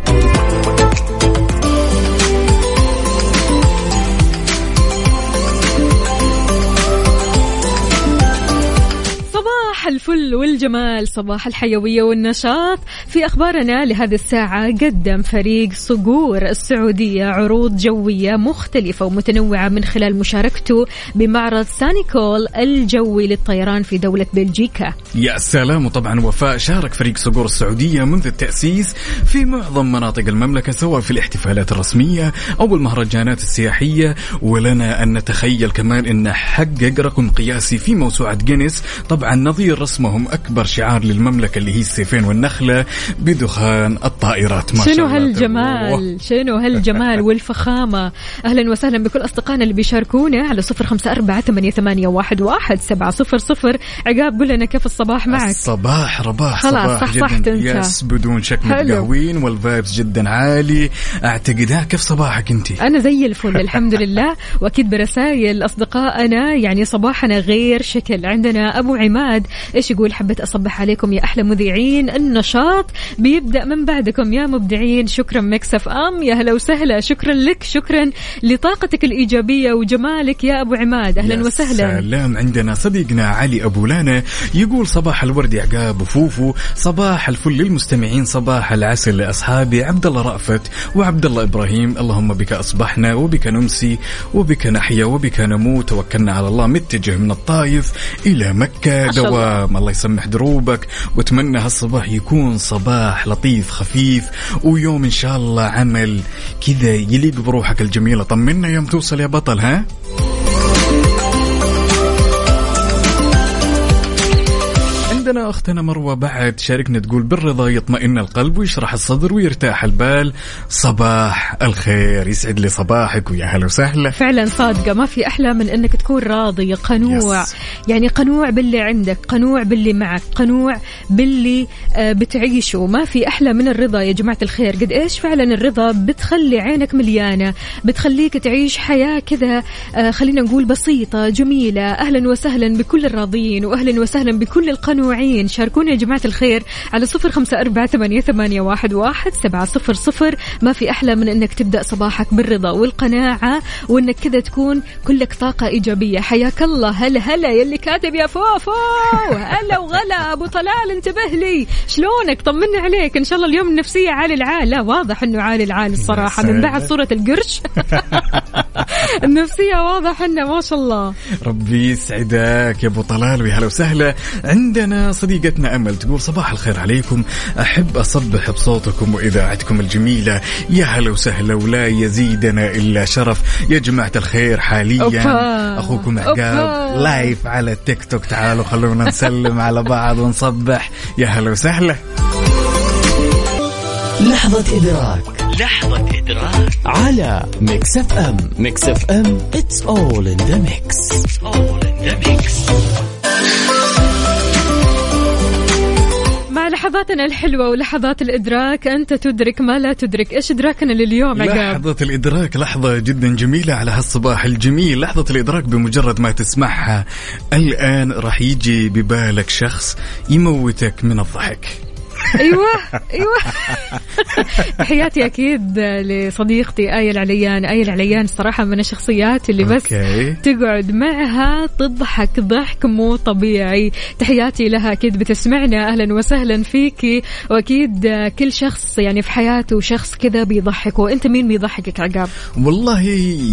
الفل والجمال صباح الحيوية والنشاط. في أخبارنا لهذه الساعة قدم فريق صقور السعودية عروض جوية مختلفة ومتنوعة من خلال مشاركته بمعرض سانيكول الجوي للطيران في دولة بلجيكا. يا سلام وطبعا وفاء شارك فريق صقور السعودية منذ التأسيس في معظم مناطق المملكة سواء في الاحتفالات الرسمية أو المهرجانات السياحية. ولنا أن نتخيل كمان أنه حقق رقم قياسي في موسوعة جينيس. طبعا نظير رسمهم أكبر شعار للمملكة اللي هي السيفين والنخلة بدخان الطائرات ما شاء شنو الله. هالجمال؟ شنو هالجمال والفخامة؟ أهلا وسهلا بكل أصدقائنا اللي بيشاركونا على صفر خمسة أربعة ثمانية, ثمانية واحد, واحد سبعة صفر صفر. عقاب قول لنا كيف الصباح معك؟ الصباح رباح خلاص، صباح صحصحت جدا. أنت. yes بدون شك. متقهوين وال vibes جدا عالي. أعتقد ها كيف صباحك أنت؟ أنا زي الفل الحمد لله. وأكيد برسائل أصدقائنا يعني صباحنا غير شكل. عندنا أبو عماد. إيش يقول؟ حبيت أصبح عليكم يا أحلى مذيعين. النشاط بيبدأ من بعدكم يا مبدعين. شكرا مكسف أم. يا هلا وسهلا. شكرا لك. شكرا لطاقتك الإيجابية وجمالك يا أبو عماد. أهلا يا وسهلا. سلام. عندنا صديقنا علي أبو لانا يقول صباح الورد يا عقاب وفوفو. صباح الفل للمستمعين. صباح العسل لأصحابي. عبد الله رأفت وعبد الله إبراهيم. اللهم بك أصبحنا وبك نمسي وبك نحيا وبك نموت. توكلنا على الله. متجه من الطايف إلى مكة. ما دوام الله يسمح دروبك. وأتمنى هالصباح يكون صباح لطيف خفيف ويوم إن شاء الله عمل كذا يليق بروحك الجميلة. طمنا يوم توصل يا بطل ها؟ عندنا أختنا مروة بعد شاركنا تقول بالرضا يطمئن القلب ويشرح الصدر ويرتاح البال. صباح الخير يسعد لي صباحك ويا هلا وسهلا. فعلا صادقة ما في أحلى من أنك تكون راضي. قنوع. Yes. يعني قنوع باللي عندك قنوع باللي معك قنوع باللي آه، بتعيشه. ما في أحلى من الرضا يا جماعة الخير. قد إيش فعلا الرضا بتخلي عينك مليانة بتخليك تعيش حياة كذا آه، خلينا نقول بسيطة جميلة. أهلا وسهلا بكل الراضين وأهلا وسهلا بكل القنوعين شاركونا يا جماعة الخير على صفر خمسة أربعة ثمانية, ثمانية واحد, واحد سبعة صفر صفر. ما في أحلى من أنك تبدأ صباحك بالرضا والقناعة وأنك كذا تكون كلك طاقة إيجابية. حياك الله. هلا هلا يلي كاتب يا فوفو هلا وغلا. أبو طلال انتبه لي. شلونك؟ طمنا عليك. إن شاء الله اليوم النفسية عالي العال لا واضح أنه عالي العال الصراحة من بعد صورة القرش. النفسية واضح أنه ما شاء الله. ربي يسعدك يا أبو طلال ويا هلا وسهلا. عندنا صديقتنا أمل تقول صباح الخير عليكم. أحب أصبح بصوتكم واذاعتكم الجميلة. يا هلا وسهلا ولا يزيدنا إلا شرف. يا جماعة الخير حاليا. أوبا. أخوكم عقاب. live على التيك توك تعالوا خلونا نسلم على بعض ونصبح. يا هلا وسهلا. لحظة إدراك. لحظة إدراك. على Mix F M Mix FM it's all in the mix. It's all in the mix. لحظاتنا الحلوة ولحظات الإدراك. أنت تدرك ما لا تدرك. إيش إدراكنا لليوم عقاب؟ لحظة الإدراك لحظة جدا جميلة على هالصباح الجميل. لحظة الإدراك بمجرد ما تسمعها. الآن راح يجي ببالك شخص يموتك من الضحك. أيوه أيوه. تحياتي أكيد لصديقتي آية العليان. آية العليان الصراحة من الشخصيات اللي بس أوكي. تقعد معها تضحك ضحك مو طبيعي. تحياتي لها أكيد بتسمعنا. أهلا وسهلا فيكي وأكيد كل شخص يعني في حياته شخص كذا بيضحك. وأنت مين بيضحكك عقاب؟ والله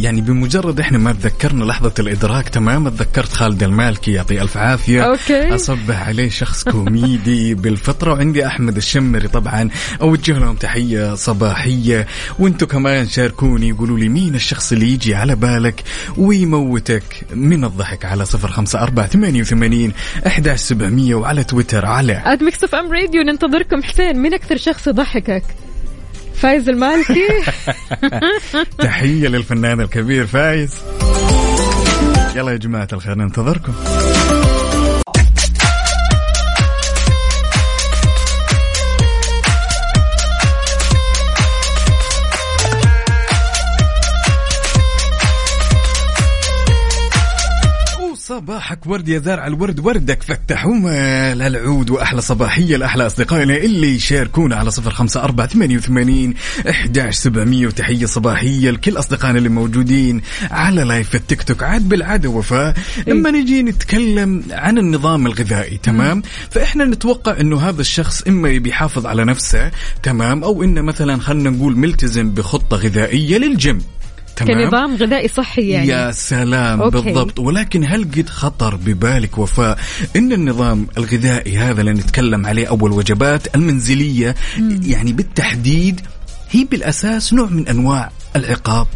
يعني بمجرد إحنا ما تذكرنا لحظة الإدراك تمام تذكرت خالد المالكي يعطيه ألف عافية. okay. أصبح عليه شخص كوميدي بالفطرة. وعندي أحمد الشمري طبعا. أوجه لهم تحية صباحية. وأنتم كمان شاركوني قولوا لي مين الشخص اللي يجي على بالك ويموتك من الضحك على صفر خمسة أربعة ثمانية وثمانين أحداش سبعمية وعلى تويتر على Mix FM Radio ننتظركم. حسين مين أكثر شخص يضحكك فايز المالكي؟ تحية للفنان الكبير فايز. يلا يا جماعة الخير ننتظركم. صباحك ورد يا زارع الورد وردك فتح ومال العود وأحلى صباحية لأحلى اصدقائنا اللي يشاركونا على صفر خمسة أربعة ثمانية وثمانين احداش سبعمئه وتحية صباحية لكل أصدقائنا اللي موجودين على live التيك توك. عاد بالعادة وفاء لما نجي نتكلم عن النظام الغذائي تمام؟ فإحنا نتوقع إنه هذا الشخص إما يبي يحافظ على نفسه تمام؟ أو إنه مثلا خلينا نقول ملتزم بخطة غذائية للجيم. تمام؟ كنظام غذائي صحي يعني. يا سلام okay. بالضبط. ولكن هل قد خطر ببالك وفاء إن النظام الغذائي هذا اللي نتكلم عليه أو الوجبات المنزلية يعني بالتحديد هي بالأساس نوع من أنواع العقاب؟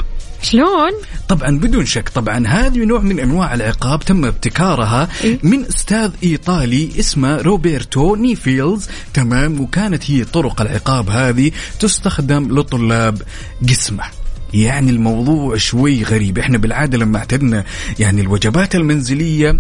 شلون؟ طبعا بدون شك طبعا هذه نوع من أنواع العقاب تم ابتكارها إيه؟ من أستاذ إيطالي اسمه روبرتو نيفيلز. تمام؟ وكانت هي طرق العقاب هذه تستخدم لطلاب قسمه يعني الموضوع شوي غريب. إحنا بالعادة لما اعتدنا يعني الوجبات المنزلية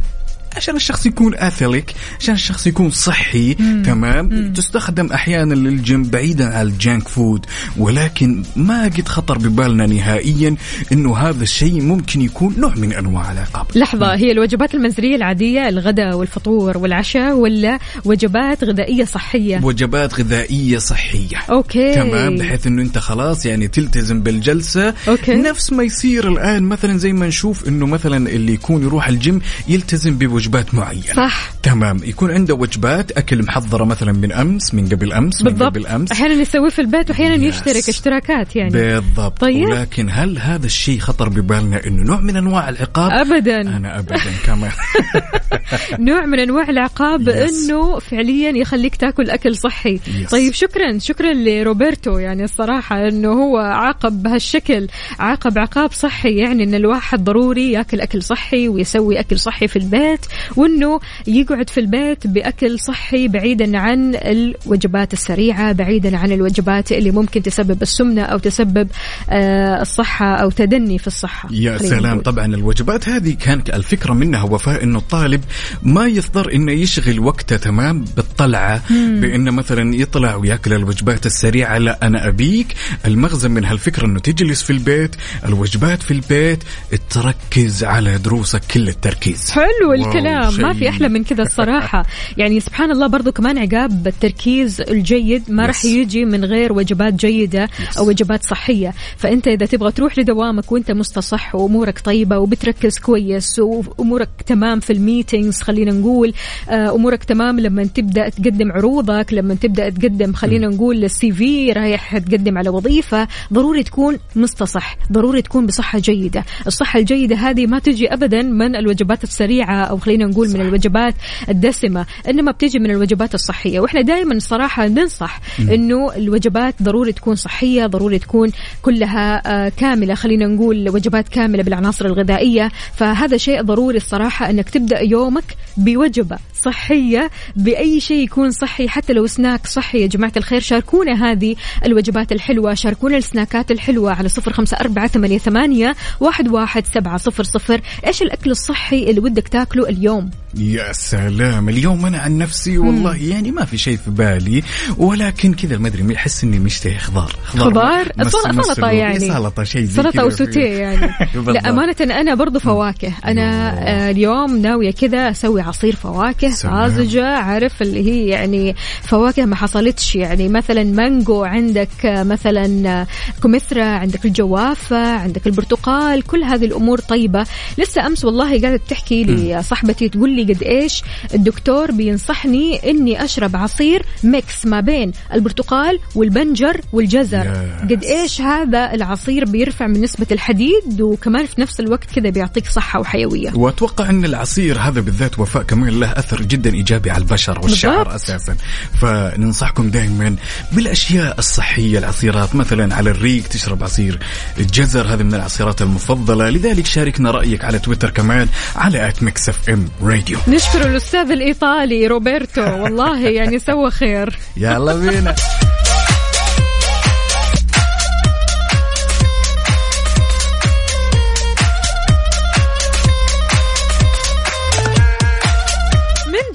عشان الشخص يكون athletic عشان الشخص يكون صحي مم. تمام مم. تستخدم أحيانا للجيم بعيدا عن ال junk food ولكن ما قد خطر ببالنا نهائيا إنه هذا الشيء ممكن يكون نوع من أنواع العقاب لحظة هي الوجبات المنزلية العادية الغداء والفطور والعشاء ولا وجبات غذائية صحية؟ وجبات غذائية صحية okay تمام بحيث إنه أنت خلاص يعني تلتزم بالجلسة okay. نفس ما يصير الآن مثلا زي ما نشوف إنه مثلا اللي يكون يروح الجيم يلتزم بوجبات معينة. صح. تمام. يكون عنده وجبات أكل محضرة مثلا من أمس من قبل أمس من بالضبط. قبل أمس. أحيانا يسويه في البيت واحيانا yes. يشترك اشتراكات يعني. بالضبط. طيب. ولكن هل هذا الشيء خطر ببالنا إنه نوع من أنواع العقاب؟ ابدا. أنا ابدا كمان نوع من أنواع العقاب. إنه فعليا يخليك تاكل أكل صحي. Yes. طيب شكرا. شكرا لروبرتو. يعني الصراحة إنه هو عاقب بهالشكل عاقب عقاب صحي. يعني إن الواحد ضروري ياكل أكل صحي ويسوي أكل صحي في البيت. وإنه يقعد في البيت بأكل صحي بعيدا عن الوجبات السريعة بعيدا عن الوجبات اللي ممكن تسبب السمنة أو تسبب آه، الصحة أو تدني في الصحة. يا سلام. نقول. طبعا الوجبات هذه كانت الفكرة منها وفاء إنه الطالب ما يضطر إنه يشغل وقته تمام بالطلعة. بإنه مثلا يطلع ويأكل الوجبات السريعة لا أنا أبيك. المغزى من هالفكرة إنه تجلس في البيت الوجبات في البيت تركز على دروسك كل التركيز. حلو واو، الكلام ما. في أحلى من كذا الصراحة. يعني سبحان الله برضو كمان عقاب التركيز الجيد ما راح. يجي من غير وجبات جيدة أو وجبات صحية. فأنت إذا تبغى تروح لدوامك وأنت مستصح وأمورك طيبة وبتركز كويس وأمورك تمام في ال meetings خلينا نقول آه، أمورك تمام لما تبدأ تقدم عروضك لما تبدأ تقدم خلينا نقول ال CV رايح تقدم على وظيفة ضروري تكون مستصح ضروري تكون بصحة جيدة. الصحة الجيدة هذه ما تجي ابدا من الوجبات السريعة أو خلينا نقول من الوجبات الدسمة إنما بتجي من الوجبات الصحية. وإحنا دائما صراحة ننصح إنه الوجبات ضروري تكون صحية ضروري تكون كلها آه، كاملة خلينا نقول وجبات كاملة بالعناصر الغذائية. فهذا شيء ضروري الصراحة إنك تبدأ يومك بوجبة صحية بأي شيء يكون صحي حتى لو سناك صحي. يا جماعة الخير شاركونا هذه الوجبات الحلوة شاركونا السناكات الحلوة على صفر خمسة أربعة ثمانية, ثمانية واحد, واحد سبعة صفر صفر. إيش الأكل الصحي اللي ودك تاكله؟ اليوم. يا سلام اليوم أنا عن نفسي والله يعني ما في شيء في بالي ولكن كذا ما أدري أحس إني مشتهي خضار. خضار مس- سلطه يعني. سلطة شيء سلطة كذا أو في- سوتيه يعني. لا أمانة أنا برضو فواكه. أنا. آه، اليوم ناوية كذا أسوي عصير فواكه. طازجه عارف اللي هي يعني فواكه ما حصلتش يعني. مثلا مانجو عندك آه، مثلا آه، كمثرى عندك الجوافة عندك البرتقال كل هذه الأمور طيبة. لسه أمس والله قاعدة تحكي لي صاحبتي تقول لي قد إيش الدكتور بينصحني إني أشرب عصير ميكس ما بين البرتقال والبنجر والجزر. ياس. قد إيش هذا العصير بيرفع من نسبة الحديد وكمان في نفس الوقت كذا بيعطيك صحة وحيوية. وأتوقع إن العصير هذا بالذات وفاء كمان له أثر جدا إيجابي على البشر والشعر بالضبط. أساسا. فننصحكم دائما بالأشياء الصحية العصيرات مثلا على الريق تشرب عصير الجزر هذا من العصيرات المفضلة. لذلك شاركنا رأيك على تويتر كمان على at Mix FM Radio نشكر الأستاذ الإيطالي روبرتو. والله يعني سوى خير. يلا بينا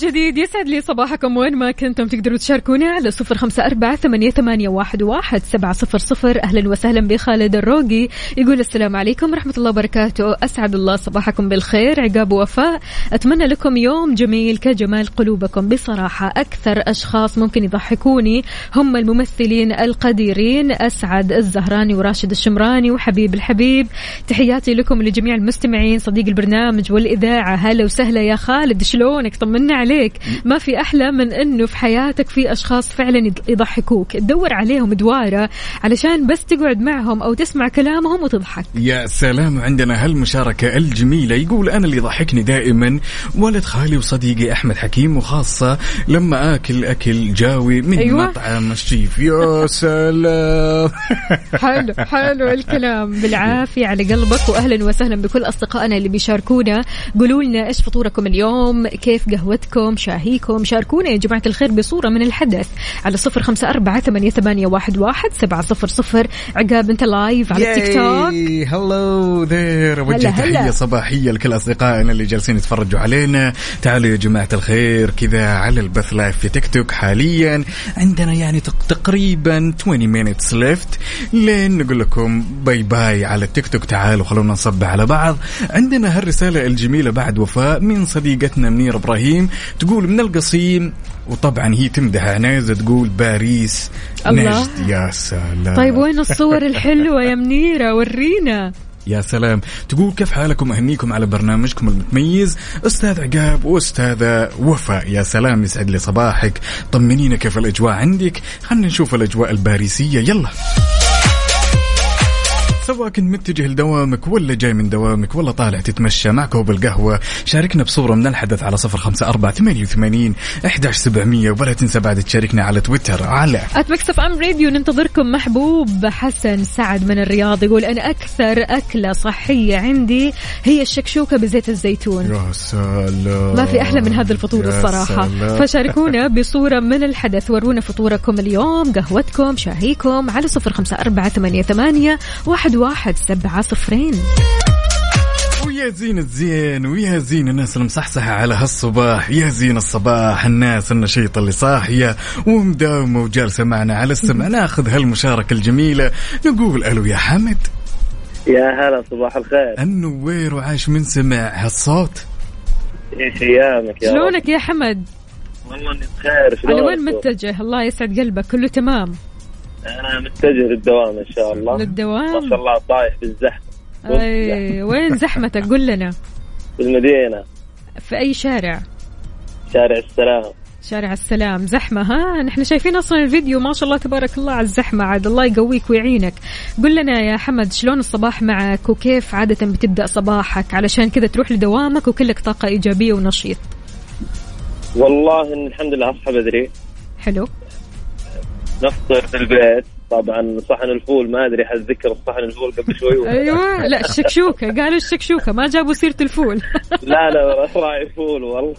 جديد يسعد لي صباحكم وين ما كنتم تقدروا تشاركونا على صفر خمسة أربعة ثمانية, ثمانية واحد, واحد سبعة صفر صفر. أهلا وسهلا بخالد الروقي. يقول السلام عليكم ورحمة الله وبركاته. أسعد الله صباحكم بالخير. عقاب وفاء. أتمنى لكم يوم جميل كجمال قلوبكم. بصراحة أكثر أشخاص ممكن يضحكوني هم الممثلين القديرين أسعد الزهراني وراشد الشمراني وحبيب الحبيب. تحياتي لكم ولجميع المستمعين صديق البرنامج والإذاعة. هلا وسهلا يا خالد. شلونك؟ طمنا عليك. ما في أحلى من أنه في حياتك في أشخاص فعلا يض- يضحكوك. تدور عليهم دوارة علشان بس تقعد معهم أو تسمع كلامهم وتضحك. يا سلام عندنا هالمشاركة الجميلة. يقول أنا اللي يضحكني دائما ولد خالي وصديقي أحمد حكيم وخاصة لما آكل أكل جاوي من. أيوة. مطعم الشيف. يا سلام. حلو حلو الكلام. بالعافية على قلبك وأهلا وسهلا بكل أصدقائنا اللي بيشاركونا. قولوا لنا إيش فطوركم اليوم؟ كيف قهوتكم؟ شاهيكم شاركونا يا جماعة الخير بصورة من الحدث على صفر خمسة أربعة ثمانية, ثمانية واحد, واحد سبعة صفر صفر. عقاب أنت live على التيك توك hello there أوجه. تحية صباحية لكل أصدقائنا اللي جالسين يتفرجوا علينا. تعالوا يا جماعة الخير كذا على البث live في تيك توك حاليا. عندنا يعني تق- تقريبا 20 minutes left لين نقول لكم bye bye على التيك توك تعالوا خلونا نصب على بعض. عندنا هالرسالة الجميلة بعد وفاء من صديقتنا منير إبراهيم. تقول من القصيم وطبعا هي تمدح عنيزة تقول باريس. الله. نجد يا سلام. طيب وين الصور الحلوة يا منيرة؟ ورينا. يا سلام. تقول كيف حالكم؟ أهنيكم على برنامجكم المتميز. أستاذ عقاب وأستاذة وفاء يا سلام يسعد لي صباحك. طمنينا كيف الأجواء عندك. خلنا نشوف الأجواء الباريسية. يلا. سواء كنت متجه لدوامك ولا جاي من دوامك ولا طالع تتمشى مع كوب القهوة شاركنا بصورة من الحدث على صفر خمسة أربعة ثمانية وثمانين إحداش سبعمية. ولا تنسى بعد تشاركنا على تويتر على at Mix FM Radio ننتظركم. محبوب حسن سعد من الرياض يقول أنا أكثر أكلة صحية عندي هي الشكشوكة بزيت الزيتون. يا سلام. ما في أحلى من هذا الفطور يا الصراحة. سلام. فشاركونا بصورة من الحدث. ورونا فطوركم اليوم. قهوتكم شاهيكم على صفر خمسة أربعة ثمانية ثمانية واحد واحد سبعة صفرين. ويا زين الزين ويا زين الناس المصحصحة على هالصباح يا زين الصباح الناس النشيطة اللي صاحية ومداومة وجالسة معنا على السمع. ناخذ هالمشاركة الجميلة نقول ألو يا حمد. يا هلا صباح الخير. النوير وعاش من سمع هالصوت؟ إيش أيامك يا شلونك يا حمد؟ والله إني بخير شلونك؟ على وين متجه؟ الله يسعد قلبك كله تمام. أنا متجه للدوام إن شاء الله. ما للدوام شاء الله طايح بالزحمه أي وين زحمتك؟ قل لنا. في المدينة. في أي شارع؟ شارع السلام. شارع السلام. زحمة ها؟ نحن شايفين أصلا الفيديو. ما شاء الله تبارك الله على الزحمة. عاد الله يقويك ويعينك. قل لنا يا حمد شلون الصباح معك؟ وكيف عادة بتبدأ صباحك؟ علشان كذا تروح لدوامك وكلك طاقة إيجابية ونشيط. والله إن الحمد لله أصحى بدري. حلو. نفطر في البيت. طبعا صحن الفول ما أدري حتذكر صحن الفول قبل شوي أيوة لا الشكشوكة. قالوا الشكشوكة. ما جابوا سيرة الفول. لا لا راعي فول والله.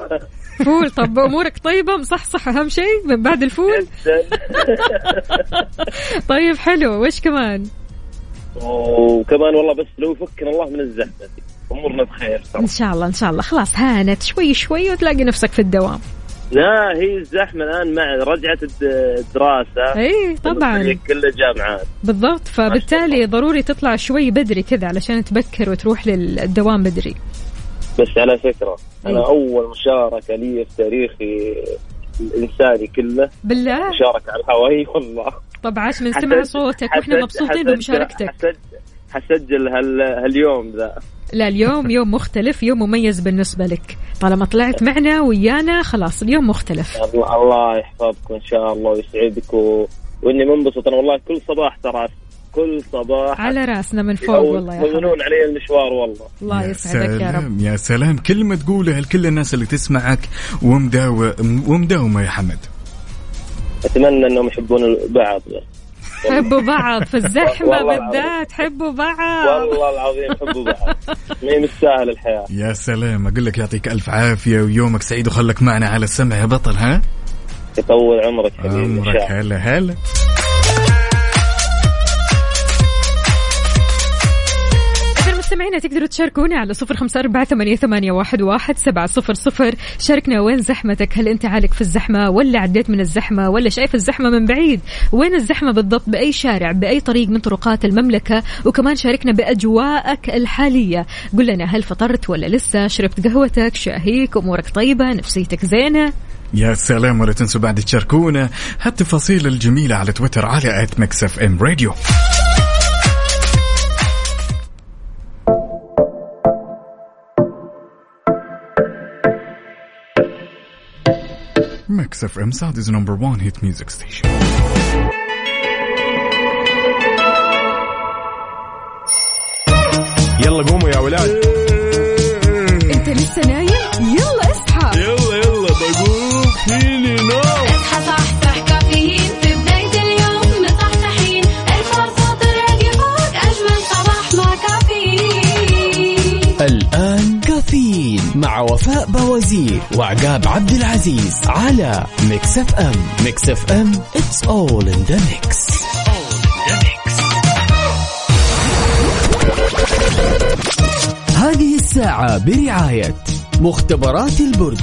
فول طب أمورك طيبة؟ مصحصح أهم شيء من بعد الفول. طيب حلو. وش كمان؟ وكمان والله بس لو يفكنا الله من الزحمه أمورنا بخير إن شاء الله إن شاء الله. خلاص هانت. شوي شوي وتلاقي نفسك في الدوام. لا هي الزحمة الآن مع رجعة الد- الدراسة. إي طبعا. الفريق كله جامعات. بالضبط. فبالتالي ضروري تطلع شوي بدري كذا علشان تبكر وتروح للدوام بدري. بس على فكرة أنا إيه. أول مشاركة لي في تاريخي الإنساني كله بالله. مشاركة على الهواء. والله. طب عاش من سمع صوتك وإحنا مبسوطين بمشاركتك. حسج- حسجل هال هاليوم ذا. لا اليوم يوم مختلف يوم مميز بالنسبة لك. طالما طلعت معنا ويانا خلاص اليوم مختلف. الله, الله يحفظكم إن شاء الله ويسعدك و... وإني منبسط. أنا والله كل صباح ترى كل صباح على رأسنا من فوق والله يا يهونون علي المشوار والله. الله يسعدك يا رب. سلام يا سلام. كلمة تقولها لكل الناس اللي تسمعك ومداوة ومداومة يا حمد. أتمنى أنهم يحبون بعض. حبوا بعض في العظيم. بالذات حبوا بعض. والله العظيم يحبوا بعض. هي مستاهل الحياة؟ يا سلام أقول لك يعطيك ألف عافية ويومك سعيد وخلك معنا على السمع. يا بطل ها؟ يطول عمرك حبيبي عمرك هلا هلا. مستمعينا تقدروا تشاركونا على صفر خمسة أربعة ثمانية, ثمانية واحد, واحد سبعة صفر صفر. شاركنا وين زحمتك؟ هل أنت عالق في الزحمة ولا عديت من الزحمة ولا شايف الزحمة من بعيد؟ وين الزحمة بالضبط؟ بأي شارع؟ بأي طريق من طرقات المملكة؟ وكمان شاركنا بأجواءك الحالية. قل لنا هل فطرت ولا لسه؟ شربت قهوتك؟ شاهيك؟ أمورك طيبة؟ نفسيتك زينة؟ يا سلام ولا تنسوا بعد تشاركونا هالتفاصيل الجميلة على تويتر على at Mix FM Radio Mix FM Saudi's number 1 hit music station يلا قوموا يا ولاد أنت لسه نايم يلا اصحى يلا يلا بقوم فيني نوم مع وفاء بوازير وعقاب عبد العزيز على Mix FM. Mix FM it's all in the mix. هذه الساعة برعاية مختبرات البرج.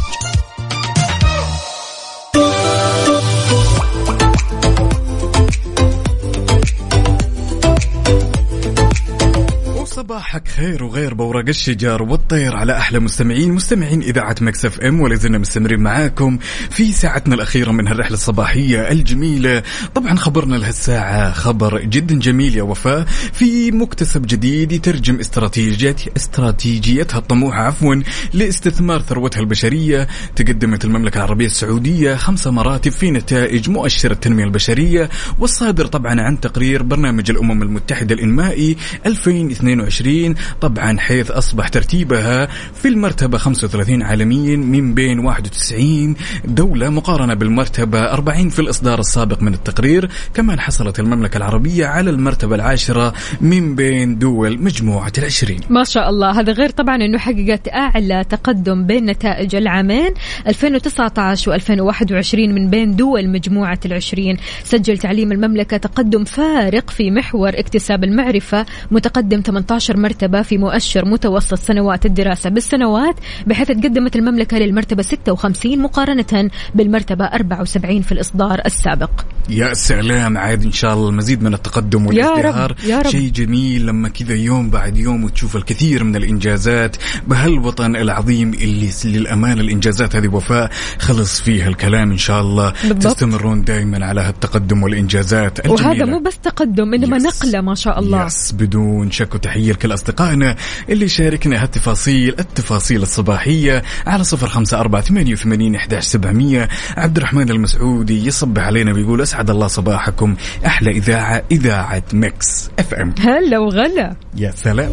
صباحك خير وغير بورق الشجر والطير على أحلى مستمعين مستمعين إذاعة Mix FM ولا زلنا مستمرين معاكم في ساعتنا الأخيرة من هالرحلة الصباحية الجميلة. طبعا خبرنا لهالساعة خبر جدا جميل يا وفاء. في مكتسب جديد يترجم استراتيجيه استراتيجيتها الطموحه عفوا لاستثمار ثروتها البشرية. تقدمت المملكة العربية السعودية خمس مراتب في نتائج مؤشر التنمية البشرية والصادر طبعا عن تقرير برنامج الأمم المتحدة الإنمائي 2022 طبعا حيث أصبح ترتيبها في المرتبة 35 عالميا من بين 91 دولة مقارنة بالمرتبة 40 في الإصدار السابق من التقرير. كمان حصلت المملكة العربية على المرتبة العاشرة من بين دول مجموعة العشرين. ما شاء الله. هذا غير طبعا إنه حققت أعلى تقدم بين نتائج العامين 2019 و2021 من بين دول مجموعة العشرين. سجل تعليم المملكة تقدم فارق في محور اكتساب المعرفة متقدم 18 مرتبة في مؤشر متوسط سنوات الدراسة بالسنوات بحيث تقدمت المملكة للمرتبة 56 مقارنة بالمرتبة 74 في الإصدار السابق. يا سلام عاد إن شاء الله المزيد من التقدم يا رب، والازدهار. يا رب. شيء جميل لما كذا يوم بعد يوم وتشوف الكثير من الإنجازات. بهالوطن العظيم اللي للأمانة الإنجازات هذه وفاء خلص فيها الكلام إن شاء الله. بالضبط. تستمرون دائما على هالتقدم والإنجازات الجميلة. وهذا مو بس تقدم إنما يس. نقلة ما شاء الله. يس بدون شك. وتحية لكل أصدقائنا اللي شاركنا هالتفاصيل التفاصيل الصباحية على صفر خمسة أربعة ثمانية وثمانين إحداش سبعمية عبد الرحمن المسعودي يصبح علينا ويقول أسعد الله صباحكم أحلى إذاعة إذاعة Mix FM هلا وغلا. يا سلام.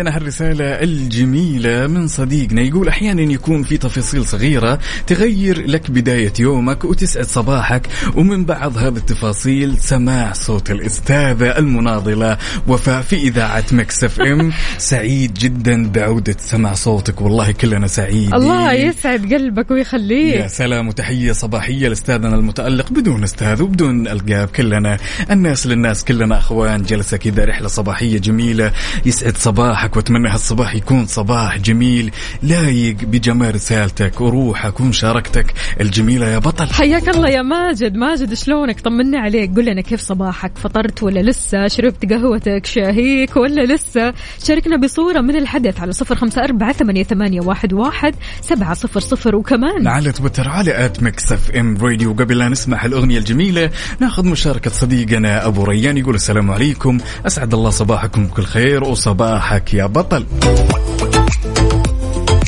عندنا هالرسالة الجميلة من صديقنا يقول أحيانا يكون في تفاصيل صغيرة تغير لك بداية يومك وتسعد صباحك ومن بعض هذه التفاصيل سماع صوت الأستاذة المناضلة وفاء في إذاعة مكسف إم. سعيد جدا بعودة سمع صوتك والله كلنا سعيدين. الله يسعد قلبك ويخليك. يا سلام وتحية صباحية لأستاذنا المتألق بدون أستاذ وبدون ألقاب كلنا الناس للناس كلنا أخوان جلسة كذا رحلة صباحية جميلة يسعد صباحك وأتمنى هالصباح يكون صباح جميل. لايق بجمال رسالتك وروحك ومشاركتك الجميلة يا بطل. حياك الله يا ماجد. ماجد شلونك؟ طمنا عليك. قل لنا كيف صباحك؟ فطرت ولا لسه؟ شربت قهوتك؟ شاهيك ولا لسه؟ شاركنا بصورة من الحدث على صفر خمسة أربعة ثمانية, ثمانية واحد, واحد سبعة صفر صفر. وكمان على تويتر على at Mix FM Radio. قبل لا نسمع الاغنيه الجميلة ناخذ مشاركة صديقنا أبو ريان يقول السلام عليكم. أسعد الله صباحكم بكل خير وصباحك يا بطل.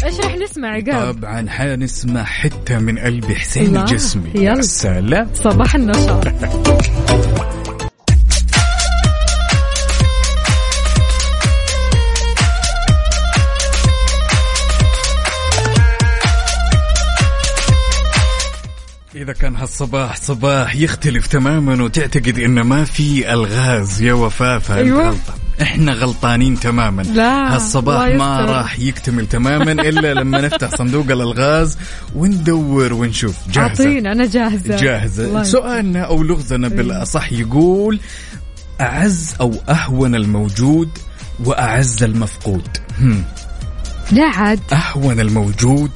إيش راح نسمع عقاب طبعا حنسمع حتة من قلبي حسين الجسمي. يا سلام. صباح النشاط. إذا كان هالصباح صباح يختلف تماما وتعتقد إن ما في ألغاز يا وفاء فأنت أيوة. غلطان إحنا غلطانين تماما. لا، هالصباح ما. راح يكتمل تماما إلا لما نفتح صندوق الألغاز وندور ونشوف. جاهزة. أعطينا أنا جاهزة. جاهزة. الله سؤالنا أو لغزنا بالأصح يقول أعز أو أهون الموجود وأعز المفقود؟ هم. لا عاد. أهون الموجود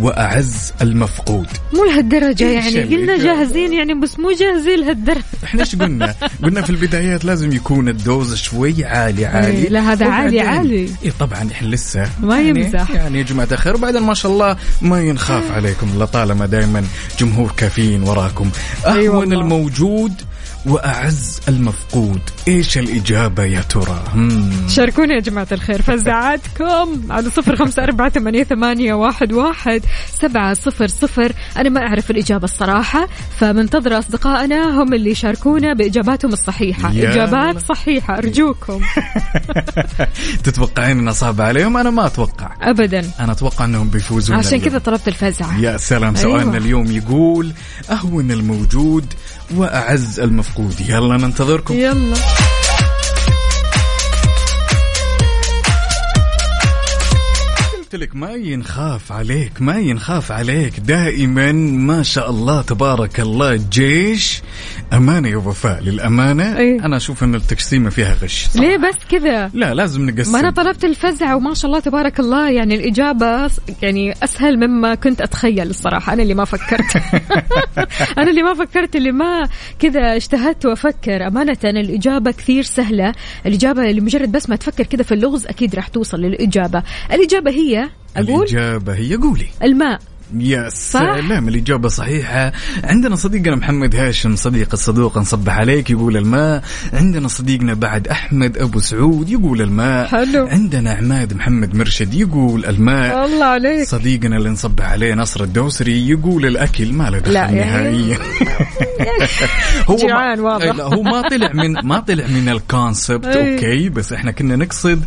وأعز المفقود مو لهالدرجة إيش يعني قلنا جا- جاهزين يعني بس مو جاهزين لهالدرجة إحنا إيش قلنا؟ قلنا في البدايات لازم يكون الدوز شوي عالي عالي إيه، لا هذا عالي عالي. اي طبعا إحنا لسه ما يعني يمزح. يعني يا جماعة الخير وبعدين ما شاء الله ما ينخاف عليكم لطالما دائما جمهور كافيين وراكم أهون والله. الموجود وأعز المفقود إيش الإجابة يا ترى؟ شاركونا يا جماعة الخير فزعاتكم على صفر خمسة أربعة ثمانية, ثمانية واحد, واحد سبعة صفر صفر أنا ما أعرف الإجابة الصراحة فمنتظر أصدقائنا هم اللي يشاركونا بإجاباتهم الصحيحة. إجابات صحيحة أرجوكم تتوقعين انها صعبه عليهم؟ أنا ما أتوقع أبدا أنا أتوقع إنهم بيفوزون عشان. كذا طلبت الفزعة يا سلام سؤالنا أيوة. اليوم يقول أهون الموجود وأعز المفقود. يلا ننتظركم. يلا. قلت لك ما ينخاف عليك ما ينخاف عليك. دائما ما شاء الله تبارك الله جيش أمانة يا وفاء للأمانة إيه. أنا أشوف إن التقسيمة فيها غش صراحة. ليه بس كذا؟ لا لازم نقسم. ما أنا طلبت الفزع وما شاء الله تبارك الله يعني الإجابة يعني أسهل مما كنت أتخيل الصراحة. أنا اللي ما فكرت. أنا اللي ما فكرت اللي ما كذا اجتهدت وأفكر. أمانة الإجابة كثير سهلة. الإجابة اللي مجرد بس ما تفكر كذا في اللغز أكيد راح توصل للإجابة. الإجابة هي أقول؟ الإجابة هي قولي. الماء. يا سلام الإجابة صحيحة. عندنا صديقنا محمد هاشم صديق الصدوق نصبح عليك يقول الماء. عندنا صديقنا بعد أحمد أبو سعود يقول الماء. حلو. عندنا عماد محمد مرشد يقول الماء. الله عليك. صديقنا اللي نصبح عليه نصر الدوسري يقول الأكل ما له دخل لا، نهائيا. هو جيعان ما واضح. لا هو ما طلع من ما طلع من ال concept أي. okay بس إحنا كنا نقصد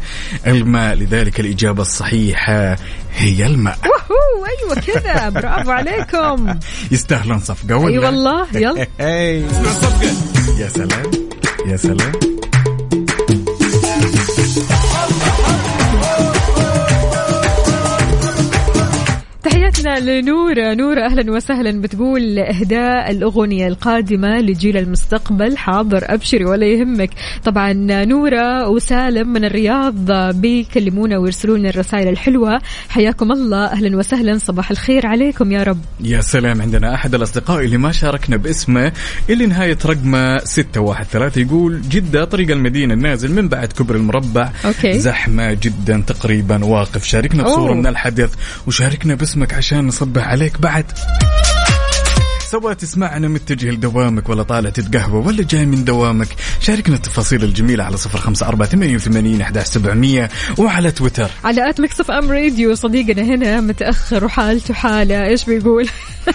الماء. لذلك الإجابة الصحيحة. هي الماء. وهو أيوه كذا برافو عليكم. يستاهلون صفقة. ولا؟ أي والله يلا. يا سلام يا سلام. تحياتنا لنورة. نورة أهلا وسهلا. بتقول إهداء الأغنية القادمة لجيل المستقبل حاضر. أبشري ولا يهمك. طبعا نورة وسالم من الرياض بيكلمونا ويرسلوا لنا الرسائل الحلوة. حياكم الله. أهلا وسهلا. صباح الخير عليكم يا رب. يا سلام. عندنا أحد الأصدقاء اللي ما شاركنا باسمه اللي نهاية رقمه 613 يقول جدة طريق المدينة النازل من بعد كبر المربع. أوكي. زحمة جدا تقريبا. واقف. شاركنا بصورة أوه. من الحدث وشاركنا باسمك عشان نصبح عليك بعد. سواء تسمعنا متجه لدوامك ولا طالع تتقهوى ولا جاي من دوامك شاركنا التفاصيل الجميلة على صفر خمسة أربعة ثمانية وثمانين أحداش سبعمية وعلى تويتر. على at Mix FM Radio صديقنا هنا متأخر وحالته حالة إيش بيقول؟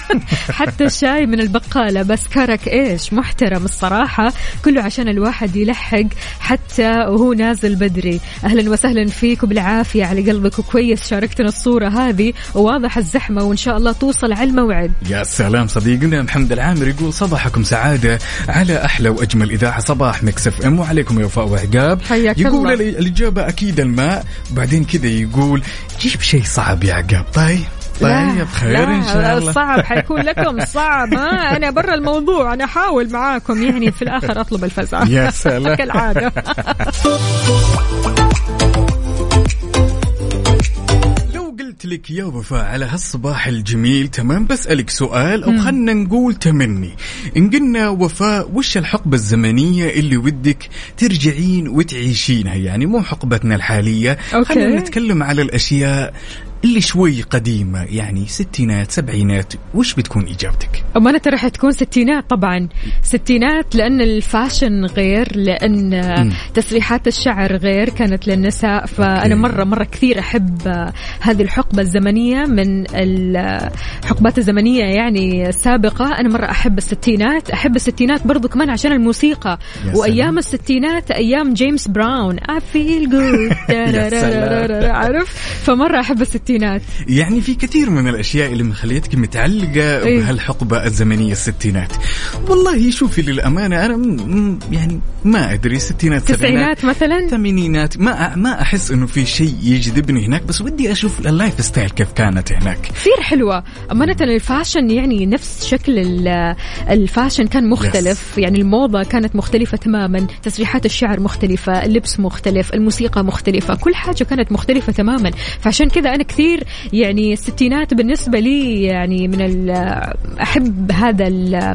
حتى الشاي من البقالة بس كرك إيش؟ محترم الصراحة كله عشان الواحد يلحق حتى وهو نازل بدري. أهلا وسهلا فيك وبالعافية على قلبك وكويس شاركتنا الصورة هذه وواضح الزحمة وإن شاء الله توصل على الموعد. يا سلام صديقنا محمد العامر يقول صباحكم سعادة على أحلى وأجمل إذاعة صباح مكسف أم. وعليكم يا وفاء وعقاب. يقول الله. ال- الإجابة أكيد الماء. بعدين كذا يقول جيب شيء صعب يا عقاب. طيب طيب خير لا إن شاء الله. الصعب حيكون لكم صعب. ها أنا برا الموضوع. أنا أحاول معاكم يعني في الآخر أطلب الفزعة يا سلام. كالعادة. قلت لك يا وفاء على هالصباح الجميل تمام؟ بسألك سؤال أو خلنا نقول تمني. إن قلنا وفاء وش الحقبة الزمنية اللي ودك ترجعين وتعيشينها؟ يعني مو حقبتنا الحالية. okay. خلينا نتكلم على الأشياء اللي شوي قديمة يعني ستينات سبعينات وش بتكون إجابتك؟ أمانة راح تكون ستينات طبعا. ستينات لأن ال fashion غير لأن تسريحات الشعر غير كانت للنساء. فأنا okay. مرة مرة كثير أحب هذه الحقبة الزمنية من الحقبات الزمنية يعني السابقة. أنا مرة أحب الستينات. أحب الستينات برضو كمان عشان الموسيقى. يا وأيام. الستينات أيام جيمس براون. I feel good. عارف؟ فمرة أحب الستينات. يعني في كثير من الأشياء اللي مخليتك متعلقة إيه. بهالحقبة الزمنية الستينات. والله شوفي للأمانة أنا م- يعني ما أدري ستينات تسعينات مثلا؟ ثمانينات ما ما أحس إنه في شيء يجذبني هناك بس ودي أشوف ال lifestyle كيف كانت هناك. كثير حلوة. أمانة الفاشن يعني نفس شكل ال- الفاشن كان مختلف. Yes. يعني الموضة كانت مختلفة تماما تسريحات الشعر مختلفة اللبس مختلف الموسيقى مختلفة كل حاجة كانت مختلفة تماما. فعشان كذا أنا كثير يعني الستينات بالنسبة لي يعني من ال- أحب هذا ال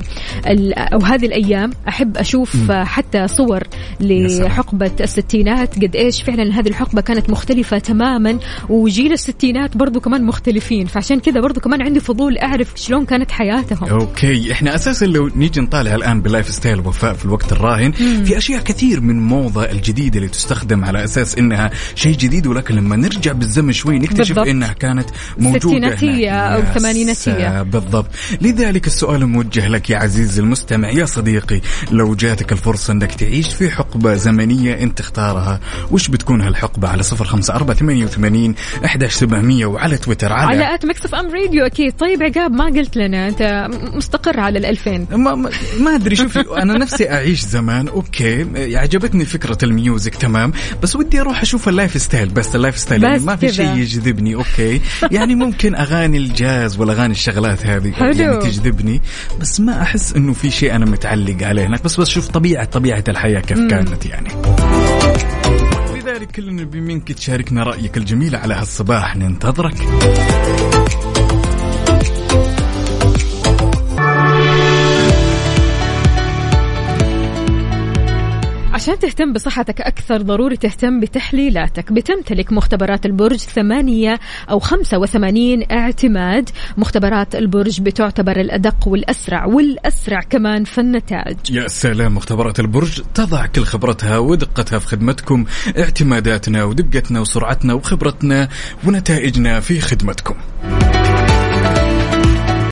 أو هذه الأيام أحب أشوف حتى صور. لحقبة الستينات قد إيش فعلا هذه الحقبة كانت مختلفة تماما وجيل الستينات برضو كمان مختلفين فعشان كذا برضو كمان عندي فضول أعرف شلون كانت حياتهم okay إحنا أساسا لو نيجي نطالع الآن بال lifestyle وفاء في الوقت الراهن في أشياء كثير من موضة الجديدة اللي تستخدم على أساس إنها شيء جديد ولكن لما نرجع بالزمن شوي نكتشف بالضبط. إنها كانت موجودة يا ثمانيناتية. سا- بالضبط. لذلك السؤال موجه لك يا عزيزي المستمع. يا صديقي لو جاتك الفرصة أنك تعيش في حقبة زمنية أنت تختارها وش بتكون هالحقبة؟ على صفر خمسة أربعة ثمانية وثمانين أحداش سبعمية وعلى تويتر على, على at Mix FM Radio أكيد. طيب عقاب ما قلت لنا أنت م- مستقر على الألفين. ما, ما, ما أدري شوفي أنا نفسي أعيش زمان. okay عجبتني فكرة ال music تمام. بس ودي أروح أشوف ال lifestyle بس ال lifestyle يعني ما في. شيء يجذبني. okay. يعني ممكن أغاني الجاز والأغاني الشغلات هذه حلو. يعني تجذبني. بس ما أحس إنه في شيء أنا متعلق عليه هناك. بس بس شوف طبيعه طبيعة الحياة كيف كانت يعني. لذلك كلنا نبي منك تشاركنا رأيك الجميل على هالصباح. ننتظرك. عشان تهتم بصحتك أكثر ضروري تهتم بتحليلاتك. بتمتلك مختبرات البرج ثمانية أو خمسة وثمانين اعتماد. مختبرات البرج بتعتبر الأدق والأسرع والأسرع كمان في النتائج يا سلام مختبرات البرج تضع كل خبرتها ودقتها في خدمتكم اعتماداتنا ودقتنا وسرعتنا وخبرتنا ونتائجنا في خدمتكم.